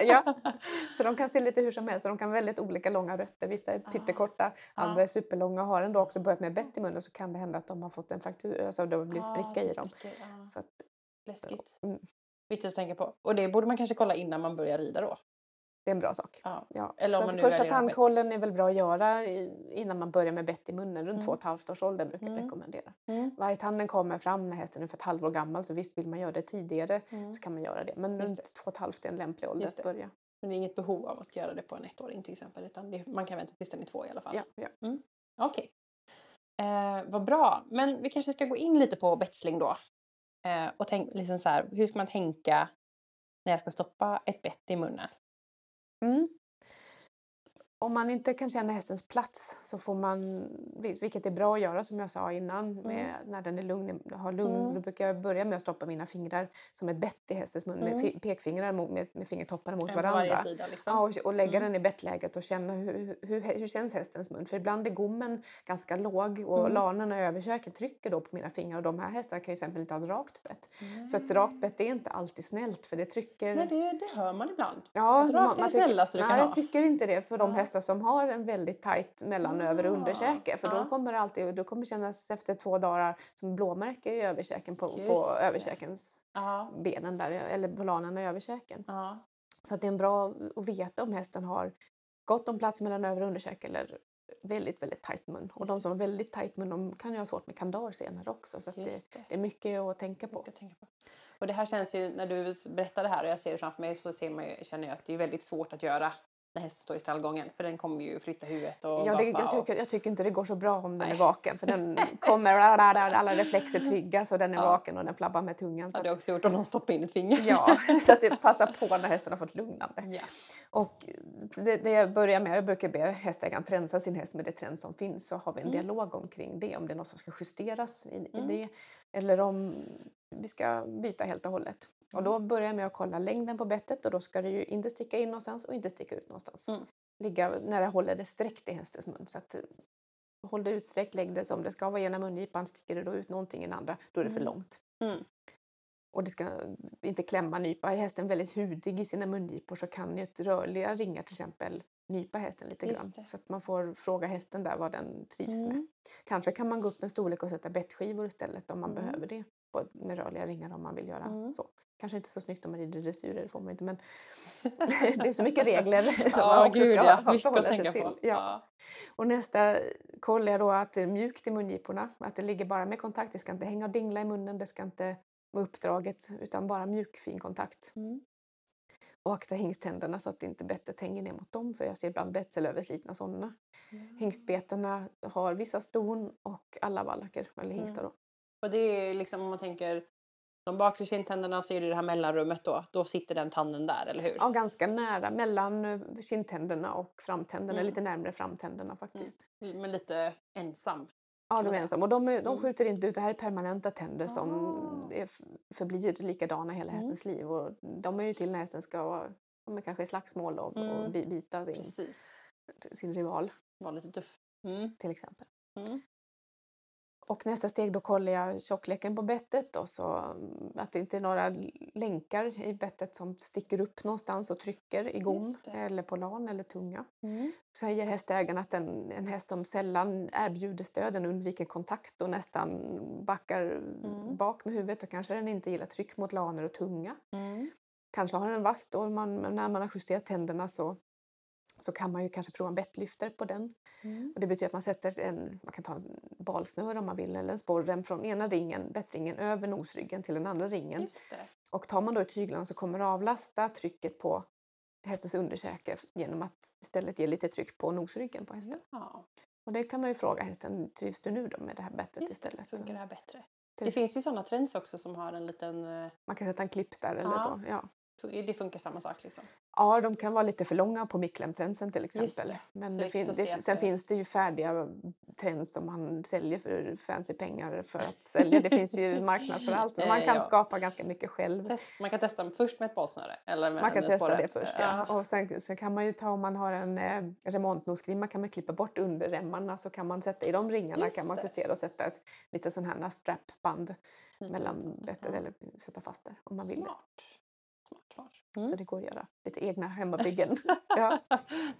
ja. Så de kan se lite hur som helst. Så de kan ha väldigt olika långa rötter. Vissa är Ah. pyttekorta, andra är superlånga. Har ändå också börjat med bett i munnen så kan det hända att de har fått en fraktur, alltså det blir Ah, spricka i det dem. ja. Så att, Läskigt. mm, Viktigt att tänka på. Och det borde man kanske kolla innan man börjar rida då. Det är en bra sak. Ja. Ja. Eller om så man första tandkollen är väl bra att göra innan man börjar med bett i munnen. Runt Mm. två och ett halvt års ålder brukar jag Mm. rekommendera. Mm. Vargtanden kommer fram när hästen är ungefär ett halvår gammal så visst vill man göra det tidigare Mm. så kan man göra det. Men Just runt det. två och ett halvt är en lämplig ålder att börja. Men det är inget behov av att göra det på en ettåring till exempel. Utan det, man kan vänta tills den är två i alla fall. Ja, ja. Okej. Eh, vad bra. Men vi kanske ska gå in lite på betsling då. Eh, och tänk, liksom så här, hur ska man tänka när jag ska stoppa ett bett i munnen? Mm. Om man inte kan känna hästens plats så får man, vilket är bra att göra som jag sa innan, Mm. med, när den är lugn, har lugn, Mm. då brukar jag börja med att stoppa mina fingrar som ett bett i hästens mun, med Mm. fi- pekfingrar mot, med, med fingertopparna mot varandra. sida liksom. Ja, och, och lägga Mm. den i bettläget och känna hur, hur, hur känns hästens mun. För ibland är gommen ganska låg och Mm. lanerna över köken trycker då på mina fingrar och de här hästarna kan ju exempel inte ha ett rakt bett. Så ett Mm. rakt bett är inte alltid snällt för det trycker Nej, det, det hör man ibland. Ja, man- rakt är man det tycker- snällaste du kan nej, ha. jag tycker inte det för de Ja. hästar som har en väldigt tajt mellan över och Ah, underkäke. För då kommer det alltid, då kommer kännas efter två dagar som blåmärke i överkäken på, på det. överkäkens Ja, benen där, eller på lanerna i överkäken. ja. Så att det är bra att veta om hästen har gott om plats mellan över och underkäke eller väldigt, väldigt tajt mun. Och de som har väldigt tajt mun de kan ju ha svårt med kandar senare också. Så det, det. det är mycket att tänka på. Att tänka på. Och det här känns ju, när du berättar det här och jag ser det framför mig så ser man ju, känner jag att det är väldigt svårt att göra när hästen står i stallgången. För den kommer ju flytta huvudet och Ja, det, jag, och- tycker, jag tycker inte det går så bra om den är Nej. vaken för den kommer, alla reflexer triggas och den är Ja. vaken och den flabbar med tungan. Så hade jag också gjort om någon stoppade in ett finger. ja, så att det passar på när hästen har fått lugnande. ja. Och det, det jag börjar med, jag brukar be hästägaren tränsa sin häst med det träns som finns så har vi en Mm. dialog omkring det, om det är något som ska justeras i, i Mm. det eller om vi ska byta helt och hållet. Och då börjar jag med att kolla längden på bettet och då ska det ju inte sticka in någonstans och inte sticka ut någonstans. Mm. Ligga när jag håller det sträckt i hästens mun. Så att, eh, håll det utsträckt, lägg det som det ska vara ena mungipan. Sticker det då ut någonting i den andra, då är det för Mm. långt. Mm. Och det ska inte klämma, nypa. Är hästen väldigt hudig i sina mungipor så kan ju ett rörliga ringar till exempel nypa hästen lite Just grann. det. Så att man får fråga hästen där vad den trivs med. Mm. Kanske kan man gå upp en storlek och sätta bettskivor istället om man Mm. behöver det. Med rörliga ringar om man vill göra Mm. så. Kanske inte så snyggt om man rider dressyrer, det får man inte men det är så mycket regler som Ja, man också gud, ska ja. förhålla sig till. Ja. Ja. Och nästa kollar jag då att det är mjukt i mungiporna, att det ligger bara med kontakt. Det ska inte hänga och dingla i munnen, det ska inte vara uppdraget utan bara mjuk fin kontakt. Mm. Och akta hingsttänderna så att inte bettet hänger ner mot dem för jag ser ibland betselöverslitna sådana. Mm. Hingstbetarna har vissa ston och alla vallacker, eller hingstar då. Och det är liksom om man tänker de bakre kindtänderna så är det det här mellanrummet då. Då sitter den tanden där, eller hur? Ja, ganska nära mellan eh, kindtänderna och framtänderna, Mm. lite närmare framtänderna faktiskt. Men lite ensam. Ja, de är ensamma. Och de, är- de Mm. skjuter inte ut. Det här är permanenta tänder som Ah. är, förblir likadana hela Mm. hästens liv. Och de är ju till när hästen ska vara ja, men kanske i slagsmål och, och Mm. bi- bita sin, Precis. sin rival Var lite tuff. Mm. till exempel. Mm. Och nästa steg då kollar jag tjockleken på bettet och så mm, att det inte är några länkar i bettet som sticker upp någonstans och trycker i gom eller på lan eller tunga. Mm. Säger hästägaren att en, en häst som sällan erbjuder stöd, den undviker kontakt och nästan backar Mm. bak med huvudet och kanske den inte gillar tryck mot laner och tunga. Mm. Kanske har den en vass då, man, när man har justerat tänderna så, så kan man ju kanske prova en bettlyfter på den. Mm. Och det betyder att man sätter en, man kan ta en balsnöre om man vill eller en sporrem från ena ringen, bettringen över nosryggen till den andra ringen. Och tar man då i tyglarna så kommer det avlasta trycket på hästens underkäke genom att istället ge lite tryck på nosryggen på hästen. Ja, Och det kan man ju fråga hästen, trivs du nu då med det här bettet just istället? Funkar det här bättre? Det finns ju sådana trends också som har en liten... eh, Man kan sätta en clips där eller Ja. så. Ja. Det funkar samma sak liksom. ja, de kan vara lite för långa på micklemtränsen till exempel. det. Men det fin- det, sen finns det ju färdiga trends som man säljer för fancy pengar för att sälja. Det finns ju marknad för allt. Men man kan ja. skapa ganska mycket själv. Test, man kan testa först med ett balsnöre. Eller Man kan testa sporre. det först. Ja. Och sen, sen kan man ju ta om man har en eh, remontnosgrimma kan man klippa bort underremmarna så kan man sätta i de ringarna Just kan man justera och sätta ett lite sån här strapband mellan bettet Ja. eller sätta fast det om man vill det. Smart. Smart, smart. Mm. Så det går att göra lite egna hemmabyggen ja,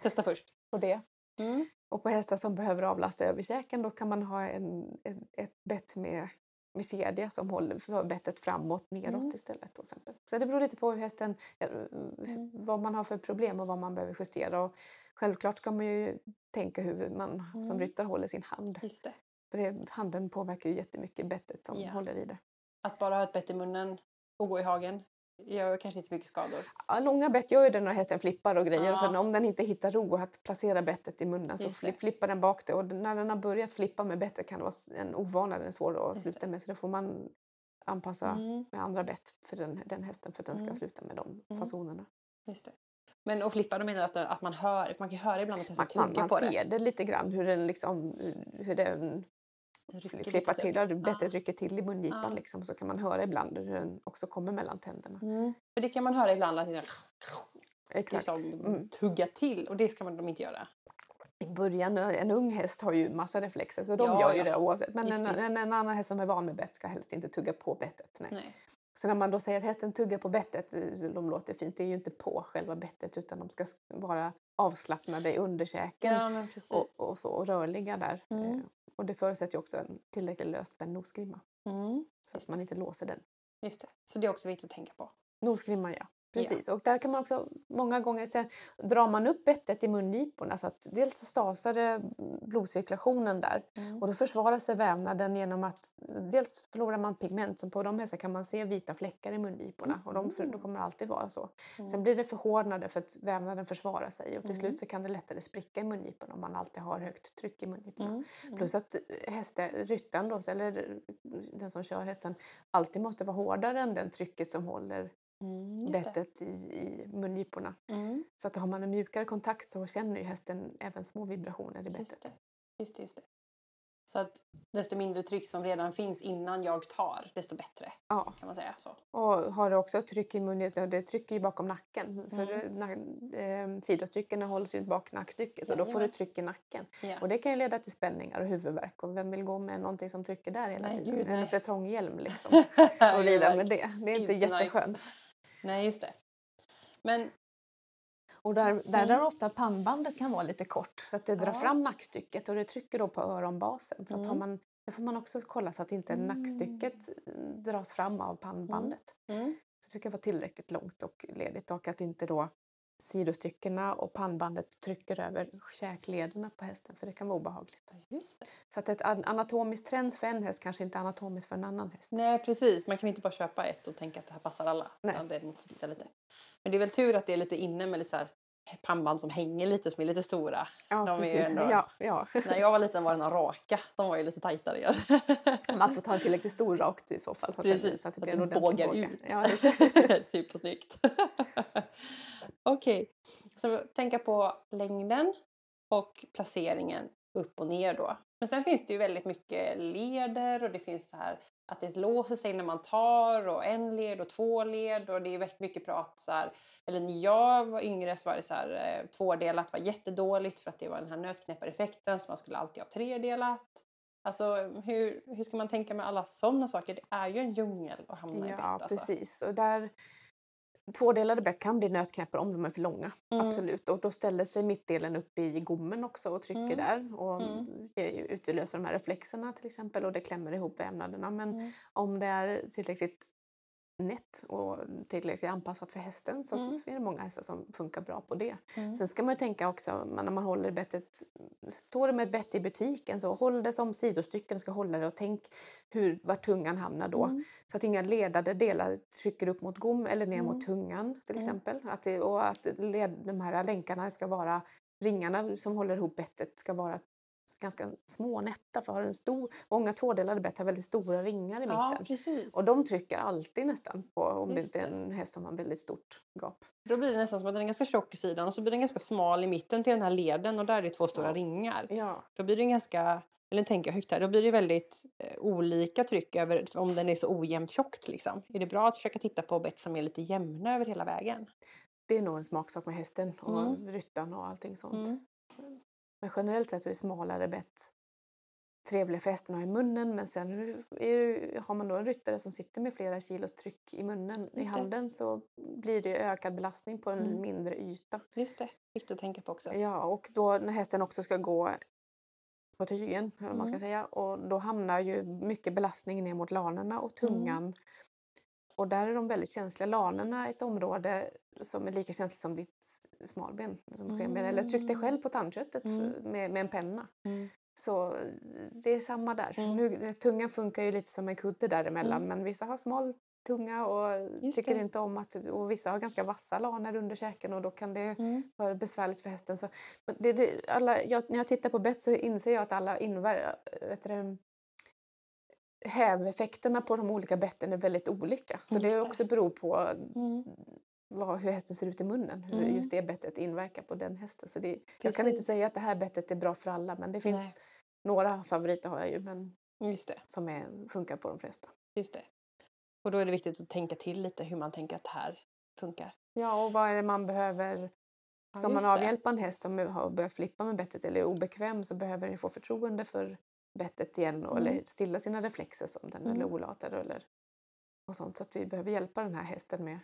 Testa först. på det. Mm. Och på hästar som behöver avlasta överkäken då kan man ha en, ett, ett bett med, med kedja som håller för bettet framåt neråt Mm. istället. Till exempel. Så det beror lite på hur hästen, Mm. vad man har för problem och vad man behöver justera. Och självklart ska man ju tänka hur man som Mm. ryttare håller sin hand. Just det. För det, handen påverkar ju jättemycket bettet som Ja. håller i det. Att bara ha ett bett i munnen och gå i hagen gör kanske inte mycket skador. Ja, långa bett gör ju det när hästen flippar och grejer. Ja. För om den inte hittar ro att placera bettet i munnen så det. flipp, flippar den bak det. Och när den har börjat flippa med bettet kan det vara en ovana, den är svår att Just sluta det. med. Så då får man anpassa Mm. med andra bett för den, den hästen för att den ska Mm. sluta med de Mm. fasonerna. Just det. Men och flippa, du menar att, att man hör, man kan höra ibland att hästen Man, man, tuggar man på ser det? det lite grann hur den liksom, hur den Flippar typ. till, ja, bettet rycker till i mungipan Ja. liksom, så kan man höra ibland hur den också kommer mellan tänderna. Mm. För det kan man höra ibland att det Exakt. liksom Mm. tugga till och det ska man de inte göra. I början, en ung häst har ju massa reflexer så de Ja, gör ju ja. det oavsett. Men Visst, en, visst. En, en annan häst som är van med bett ska helst inte tugga på bettet. Nej. Nej. Så när man då säger att hästen tuggar på bettet, eh, de låter fint, det är ju inte på själva bettet utan de ska vara avslappnade i underkäken Ja och, och, så, och rörliga där. Mm. Eh, Och det förutsätter ju också en tillräckligt lösspänd nosgrimma Mm. så att man inte låser den. Just det. Så det är också viktigt att tänka på. Nosgrimma ja. Precis, och där kan man också många gånger sen drar man upp bettet i mungiporna så att dels så stasar det blodcirkulationen där Mm. och då försvarar sig vävnaden genom att dels förlorar man pigment, som på de hästarna kan man se vita fläckar i mungiporna och de, för, de kommer alltid vara så. Mm. Sen blir det förhårdnade för att vävnaden försvarar sig och till Mm. slut så kan det lättare spricka i mungiporna om man alltid har högt tryck i mungiporna. Mm. Mm. Plus att hästen, ryttaren då, eller den som kör hästen alltid måste vara hårdare än den trycket som håller Mm. Just bettet i, i mungiporna. Mm. Så att har man en mjukare kontakt så känner ju hästen även små vibrationer i Just bettet. det. Just det, just det. Så att desto mindre tryck som redan finns innan jag tar, desto bättre Ja. kan man säga. Så. Och har du också tryck i munnen, ja, det trycker ju bakom nacken. För Mm. na- eh, sidostyckena hålls ju bak nackstycket så då får du Jajamän. tryck i nacken. Ja. Och det kan ju leda till spänningar och huvudvärk och vem vill gå med någonting som trycker där hela Nej, tiden? gud, en för trång hjälm liksom. Och rida med det. Det är inte, Inte nice. Nej, just det. Men Och där, där, Mm. där ofta pannbandet kan vara lite kort så att det drar Ja. fram nackstycket och det trycker då på öronbasen. Så att Mm. man, det får man också kolla så att inte Mm. nackstycket eh, dras fram av pannbandet. mm. Så det ska vara tillräckligt långt och ledigt och att inte då sidostyckena och pannbandet trycker över käklederna på hästen för det kan vara obehagligt. just det. Så att ett an- anatomiskt trend för en häst kanske inte är anatomiskt för en annan häst. Nej, precis. Man kan inte bara köpa ett och tänka att det här passar alla. Nej. utan det får titta lite. Men det är väl tur att det är lite inne med lite så här pannband som hänger lite, som är lite stora. Ja, De precis. ändå- Ja, ja. När jag var liten var det några raka. De var ju lite tajtare. Man får ta en tillräckligt stor rakt i så fall. Så att Precis, det, så att det blir att en det ordentlig bågar ut. Ja, lite. Supersnyggt. Okej, så tänka på längden och placeringen upp och ner då. Men sen finns det ju väldigt mycket leder och det finns så här att det låser sig när man tar och en led och två led och det är väldigt mycket prat så här. Eller när jag var yngre så var det så här eh, tvådelat var jättedåligt för att det var den här nötknäppareffekten så man skulle alltid ha tredelat. Alltså hur, hur ska man tänka med alla sådana saker? Det är ju en djungel att hamna i Ja, alltså. precis. Och där, tvådelade bett kan bli nötknäppar om de är för långa. Mm. Absolut. Och då ställer sig mittdelen upp i gommen också och trycker Mm. där. Och Mm. utlöser de här reflexerna till exempel och det klämmer ihop vävnaderna. Men Mm. om det är tillräckligt nätt och tillräckligt anpassat för hästen så Mm. är det många hästar som funkar bra på det. Mm. Sen ska man ju tänka också när man håller bettet, står det med ett bett i butiken så håll det som sidostycken ska hålla det och tänk hur, var tungan hamnar då. Mm. Så att inga ledade delar trycker upp mot gom eller ner Mm. mot tungan till Mm. exempel. Att det, och att led, de här länkarna ska vara, ringarna som håller ihop bettet ska vara ganska små och nätta. För har en stor, många tvådelade bett har väldigt stora ringar i Ja, mitten. precis. Och de trycker alltid nästan på om Just det inte är en häst som har väldigt stort gap. Då blir det nästan som att den är ganska tjock i sidan och så blir den ganska smal i mitten till den här leden och där är det två stora Ja. ringar. Ja, Då blir det ganska, eller tänker jag högt här, då blir det väldigt eh, olika tryck över om den är så ojämnt tjockt liksom. Är det bra att försöka titta på bett som är lite jämna över hela vägen? det är nog en smaksak med hästen och Mm. ryttaren och allting sånt. Mm. Men generellt sett är smalare bett trevliga för hästen att ha i munnen men sen är har man då en ryttare som sitter med flera kilos tryck i munnen, i handen så blir det ökad belastning på en Mm. mindre yta. Just det, viktigt att tänka på också. Ja, och då när hästen också ska gå på tygen, eller vad man ska Mm. säga, och då hamnar ju mycket belastning ner mot lanerna och tungan. Och där är de väldigt känsliga. Lanerna är ett område som är lika känsligt som ditt smalben, som skenben. Eller tryck dig själv på tandköttet Mm. med, med en penna. Mm. Så det är samma där. Mm. Nu, tungan funkar ju lite som en kudde däremellan Mm. men vissa har smal tunga och Just tycker det. inte om att... Och vissa har ganska vassa laner under käken och då kan det Mm. vara besvärligt för hästen. Så det, det, alla, jag, när jag tittar på bett så inser jag att alla inver, vet du, häveffekterna på de olika betten är väldigt olika. Så Just det det. också beror på Mm. Vad, hur hästen ser ut i munnen, hur Mm. just det bettet inverkar på den hästen. Så det, jag kan inte säga att det här bettet är bra för alla men det finns Nej. några favoriter har jag ju men som är, funkar på de flesta. Just det. Och då är det viktigt att tänka till lite hur man tänker att det här funkar. Ja och vad är det man behöver Ska man avhjälpa en häst som har börjat flippa med bettet eller är obekväm så behöver den få förtroende för bettet igen och, Mm. eller stilla sina reflexer som den eller Mm. olatad eller och sånt. Så att vi behöver hjälpa den här hästen med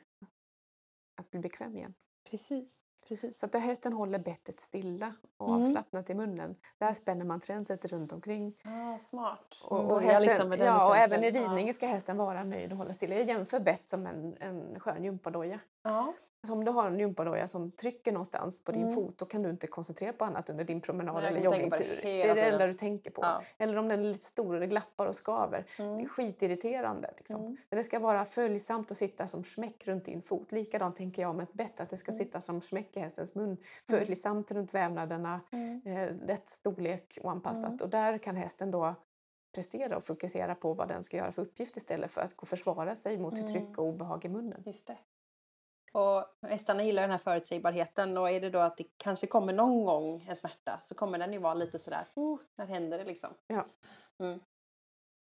att bli bekväm igen. Precis. Precis. Så att där hästen håller bettet stilla och Mm. avslappnat i munnen, där spänner man tränset runt omkring. Ah, smart. Och, och, hästen, liksom ja, och centrum. även i ridningen ska hästen vara nöjd och hålla stilla. Jag jämför bett som en, en skön gympadoja. Ja. Så om du har en gympadoja som trycker någonstans på din Mm. fot då kan du inte koncentrera på annat under din promenad Nej, eller joggingtur. Det, är det enda du tänker på. Ja. Eller om den är lite stor och det glappar och skaver. Det är Mm. skitirriterande. Liksom. Mm. Det ska vara följsamt och sitta som smäck runt din fot. Likadant tänker jag om ett bett, att det ska Mm. sitta som smäck i hästens mun. Följsamt runt vävnaderna, Mm. eh, rätt storlek och anpassat. Mm. Och där kan hästen då prestera och fokusera på vad den ska göra för uppgift istället för att gå och försvara sig mot Mm. tryck och obehag i munnen. Just det. Och hästarna gillar den här förutsägbarheten och är det då att det kanske kommer någon gång en smärta så kommer den ju vara lite sådär, oh, när händer det liksom? Ja. Mm.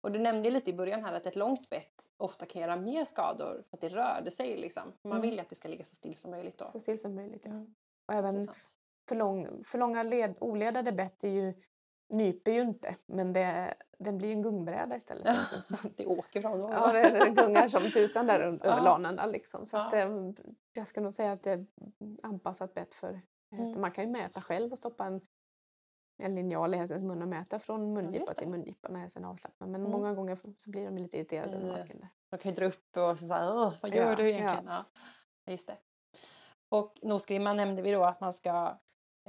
Och du nämnde ju lite i början här att ett långt bett ofta kan göra mer skador för att det rörde sig liksom. Man Mm. vill ju att det ska ligga så still som möjligt då. Så still som möjligt. Ja. Mm. Och även för, lång, för långa led, oledade bett är ju, nyper ju inte men det, den blir en gungbräda istället. hästens mun. Det åker fram och Ja, det, gungar som tusan där över Ja. lanerna. Liksom. Så Ja. att, eh, jag ska nog säga att det är anpassat bett för hästen. Mm. Man kan ju mäta själv och stoppa en, en linjal i hästens mun och mäta från mungipa just till mungipa när hästen är avslappnad. Men Mm. många gånger så blir de lite irriterade eh, masken där. Man kan ju dra upp och "Åh, vad gör Ja, du ja. egentligen? Ja. ja. Just det. Och nosgrimman nämnde vi då att man ska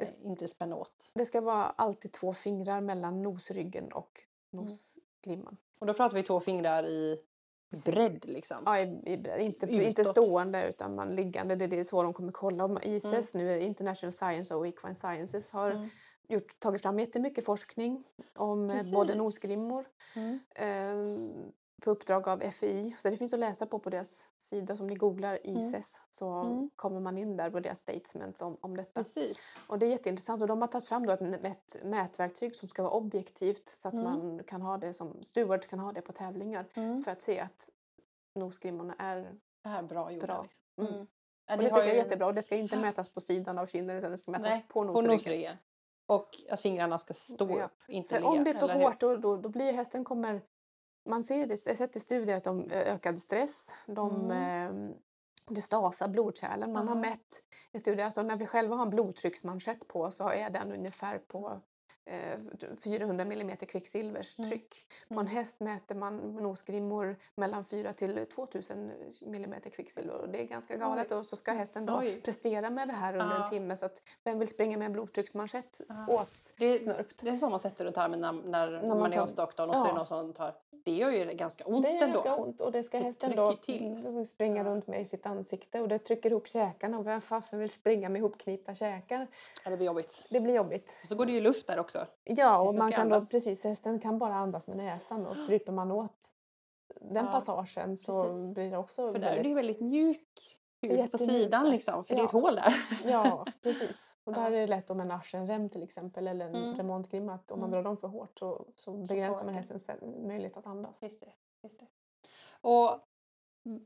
eh, inte spänna åt. Det ska vara alltid två fingrar mellan nosryggen och Mm. nosgrimman. Och då pratar vi två fingrar i bredd liksom. Ja, i, i, bredd. inte, Utåt. inte stående utan man liggande. Det, det är så de kommer kolla. Om ICES Mm. nu, International Science och Equine Sciences har Mm. gjort, tagit fram jättemycket forskning om eh, både Precis. nosgrimmor Mm. eh, på uppdrag av FI. Så det finns att läsa på på deras sida. Som ni googlar ICES så Mm. kommer man in där på deras statements om, om detta. Precis. Och det är jätteintressant och de har tagit fram då ett, ett mätverktyg som ska vara objektivt så att Mm. man kan ha det som steward kan ha det på tävlingar Mm. för att se att nosgrimmorna är är bra gjorda. Bra. Liksom. Mm. Mm. och det tycker jag är jättebra. Och det ska inte mätas på sidan av kinden utan det ska mätas Nej, på nosryggen. Och att fingrarna ska stå Ja. upp, inte För ligga. om det är för hårt då, då, då blir hästen kommer... Man ser det, har sett i studier att de eh, ökad stress, de Mm. eh, det stasar blodkärlen. Man har Aha. mätt i studier, alltså när vi själva har en blodtrycksmanschett på så är den ungefär på 400 mm kvicksilvers Mm. På en Mm. häst mäter man nosgrimmor mellan 4 till 2000 mm kvicksilver och det är ganska galet och så ska hästen då Oj. prestera med det här under Ja. en timme så att vem vill springa med en blodtrycksmanschett Ja. åt Det, snörpt? det är så man sätter runt armen när, när, man man är hos doktorn och så är det ja. någon som tar... Det gör ju ganska ont Det är ändå. ganska ont och det ska Det hästen då till. springa Ja. runt med i sitt ansikte och det trycker ihop käkarna och vem fasen vill springa med ihopknipta käkar? Ja, det blir jobbigt. Det blir jobbigt. Och så går det ju luft där också. Ja, och man kan då precis, hästen kan bara andas med näsan och stryper man åt den Ja, passagen så precis. blir det också För där är det ju väldigt... väldigt mjuk hud på sidan liksom. För det är ett Ja. hål där. Ja, precis. Och Ja. där är det lätt om en aschenrem till exempel eller en Mm. remontgrimma att om man Mm. drar dem för hårt så, så begränsar man hästens möjlighet att andas. Just det. Just det. Och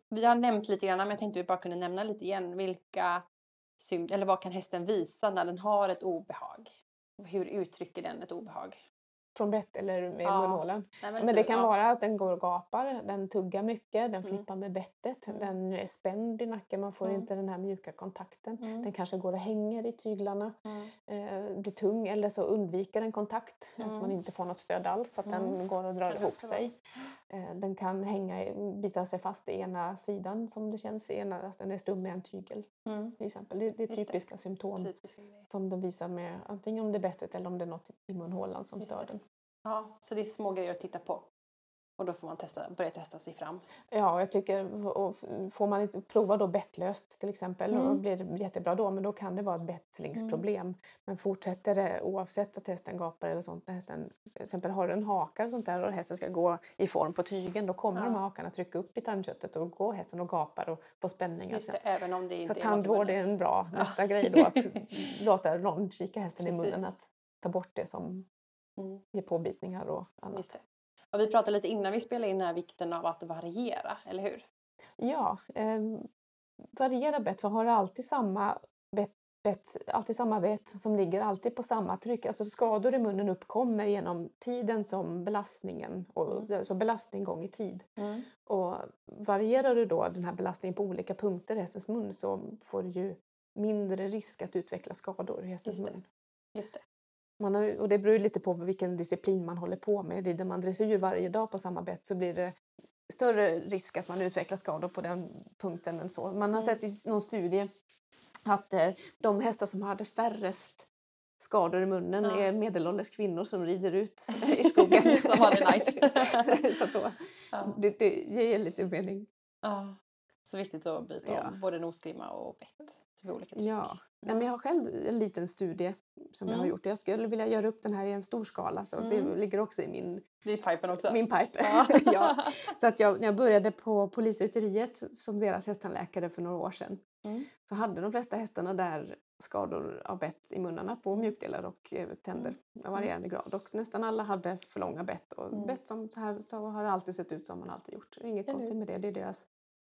vi har nämnt lite grann, men jag tänkte vi bara kunde nämna lite igen. Vilka eller vad kan hästen visa när den har ett obehag? Hur uttrycker den ett obehag? Från bett eller med Ja. munhålan. Nej, Men det du- kan ja. vara att den går och gapar, den tuggar mycket, den Mm. flippar med bettet, Mm. den är spänd i nacken, man får Mm. inte den här mjuka kontakten. Mm. Den kanske går och hänger i tyglarna, Mm. eh, blir tung eller så undviker den kontakt, att man inte får något stöd alls, att den går och drar ihop sig. Eh, den kan hänga, bita sig fast i ena sidan som det känns, ena, att den är stum med en tygel Mm. till exempel. Det, det är Just det. typiska symptom Typiska grejer. som den visar med antingen om det är bettet eller om det är något i munhålan som Just stör det. den. Ja, så det är små grejer att titta på. Och då får man testa, börja testa sig fram. Ja, jag tycker, och får man inte prova då bettlöst till exempel och Mm. blir det jättebra då, men då kan det vara ett bättringsproblem. Men fortsätter det oavsett att hästen gapar eller sånt, när hästen till exempel har en haka och sånt där och hästen ska gå i form på tygen, då kommer Ja. de här hakarna trycka upp i tandköttet och går hästen och gapar och får spänningar. Just det, även om det Så inte är tandvård är en bra Ja. nästa grej då, att låta någon kika hästen i munnen, Precis. att ta bort det som Mm. ger påbitningar och annat. Och vi pratade lite innan vi spelade in här vikten av att variera, eller hur? Ja, eh, variera bett. För har du alltid samma bett, bett, alltid samma bett som ligger alltid på samma tryck. Alltså skador i munnen uppkommer genom tiden som belastningen, och, Mm. alltså belastning gång i tid. Och varierar du då den här belastningen på olika punkter i hästens mun så får du ju mindre risk att utveckla skador i hästens Just mun. Just det. Man har, och det beror lite på vilken disciplin man håller på med. Rider man dressyr varje dag på samma bett så blir det större risk att man utvecklar skador på den punkten än så. Man har Mm. sett i någon studie att eh, de hästar som hade färrest skador i munnen Ja. är medelålders kvinnor som rider ut i skogen. Som har det nice. så då, Ja. det, det ger lite mening. Ja. Så viktigt att byta om både nosgrimma och bett till olika tryck. Ja. Nej, men jag har själv en liten studie som jag har Mm. gjort. Jag skulle vilja göra upp den här i en stor skala så det Mm. ligger också i min, Det är pipen också. min pipe. Ja. ja. Så att jag, när jag började på polisrytteriet som deras hästtandläkare för några år sedan Mm. så hade de flesta hästarna där skador av bett i munnarna på mjukdelar och eh, tänder av varierande grad. Och nästan alla hade för långa bett. Och Mm. bett som så här så har det alltid sett ut som man alltid gjort. Inget konstigt med det, det är deras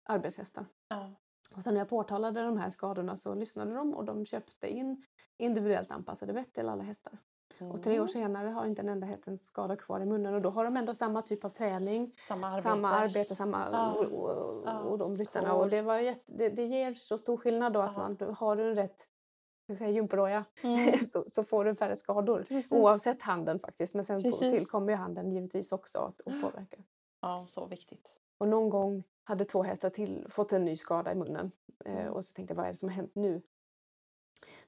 arbetshästar. Ja. Och sen när jag påtalade de här skadorna så lyssnade de och de köpte in individuellt anpassade bett till alla hästar. Och tre år Mm. senare har inte en enda häst en skada kvar i munnen och då har de ändå samma typ av träning, Samma arbete. samma arbete, samma Ja. och, och, Ja. och de ryttarna. Och det, var jätte, det, det ger så stor skillnad då att Ja. man, har du en rätt gympadojja Mm. så, så får du färre skador. Precis. Oavsett handen faktiskt. Men sen Precis. tillkommer ju handen givetvis också att påverka. Ja, så viktigt. Och någon gång hade två hästar till fått en ny skada i munnen. Eh, Mm. och så tänkte jag, vad är det som har hänt nu?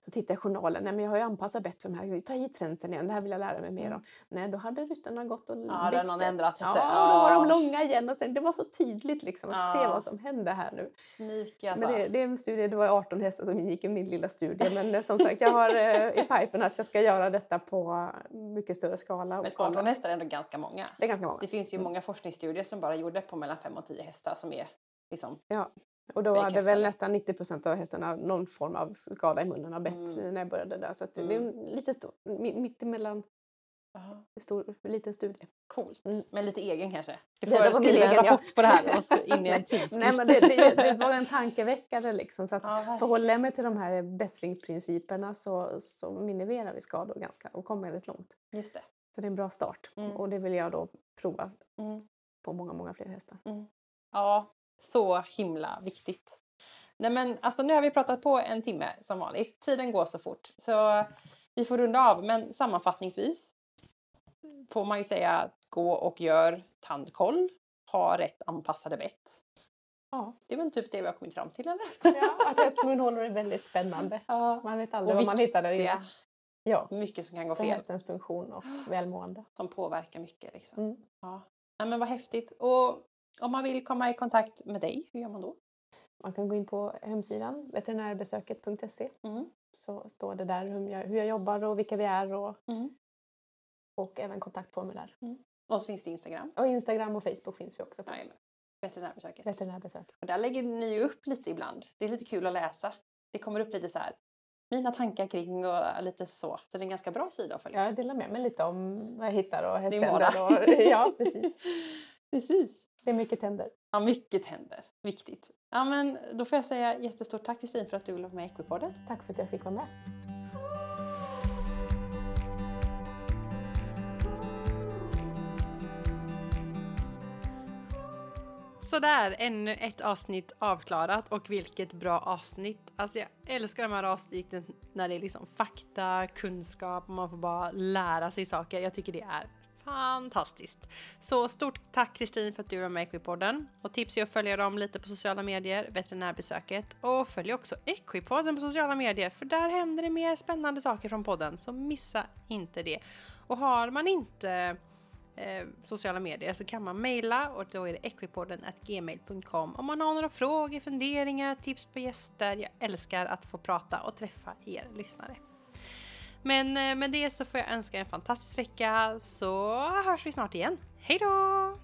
Så tittade jag i journalen. Nej, men jag har ju anpassat bett för de här. Ta hit trenden igen, det här vill jag lära mig mer Mm. om. Nej, då hade ryttarna gått och Ja, bytt någon ändrat Ja, lite. då var de Ja. långa igen. Och sen, det var så tydligt liksom, att se Ja. vad som hände här nu. Sneaky alltså. Men det, det är en studie, det var 18 hästar som ingick i min lilla studie. Men eh, som sagt, jag har eh, i pipen att jag ska göra detta på mycket större skala. Men kolla. 18 hästar är ändå ganska många. Det är ganska många. Det finns ju Mm. många forskningsstudier som bara gjorde på mellan 5 och 10 hästar som är liksom Och då hade väl nästan 90% av hästarna någon form av skada i munnen av bett Mm. när jag började där. Så att det är Mm. lite stor, mi- mitt emellan aha, en stor, liten studie. coolt. Mm. Men lite egen kanske. Du får min skriva en egen, ja. rapport på det här och in i en tidskrift. Nej men det, det, det var en tankeväckare liksom. Så att ja, förhåller jag mig till de här bättringsprinciperna så, så minimerar vi skador ganska och kommer väldigt långt. Just det. Så det är en bra start. Mm. Och det vill jag då prova Mm. på många, många fler hästar. Ja, så himla viktigt. Nej men alltså nu har vi pratat på en timme som vanligt. Tiden går så fort så vi får runda av men sammanfattningsvis får man ju säga gå och gör tandkoll, ha rätt anpassade bett. Ja. Det är väl typ det vi har kommit fram till eller? Ja, att hästmunhållare är väldigt spännande. Ja. Man vet aldrig vad man hittar där Det inne. Ja, mycket som kan gå fel hästens funktion och välmående. som påverkar mycket. Liksom. Mm. Ja. Nej, men vad häftigt. Och om man vill komma i kontakt med dig, hur gör man då? Man kan gå in på hemsidan veterinärbesöket.se Mm. så står det där hur jag, hur jag jobbar och vilka vi är och, Mm. och även kontaktformulär. Och så finns det Instagram. Och Instagram och Facebook finns vi också på. Jajamän. Veterinärbesöket. Veterinärbesök. Och där lägger ni upp lite ibland. Det är lite kul att läsa. Det kommer upp lite så här mina tankar kring och lite så. Så det är en ganska bra sida att följa. Jag delar med mig lite om vad jag hittar och häständer. Och, ja, precis. Precis. Det är mycket tänder. Ja, mycket händer. Viktigt. Ja, men då får jag säga jättestort tack Kristin för att du ville vara med i Equipodden. Tack för att jag fick vara med. Sådär, ännu ett avsnitt avklarat och vilket bra avsnitt. Alltså jag älskar de här avsnitten när det är liksom fakta, kunskap och man får bara lära sig saker. Jag tycker det är fantastiskt. Så stort tack Kristin för att du var med i Equipodden. Och tips är att följa dem lite på sociala medier, veterinärbesöket. Och följ också Equipodden på sociala medier för där händer det mer spännande saker från podden. Så missa inte det. Och har man inte eh, sociala medier så kan man mejla och då är det equipodden gmail.com om man har några frågor, funderingar, tips på gäster. Jag älskar att få prata och träffa er lyssnare. Men eh, med det så får jag önska en fantastisk vecka så hörs vi snart igen. Hej då!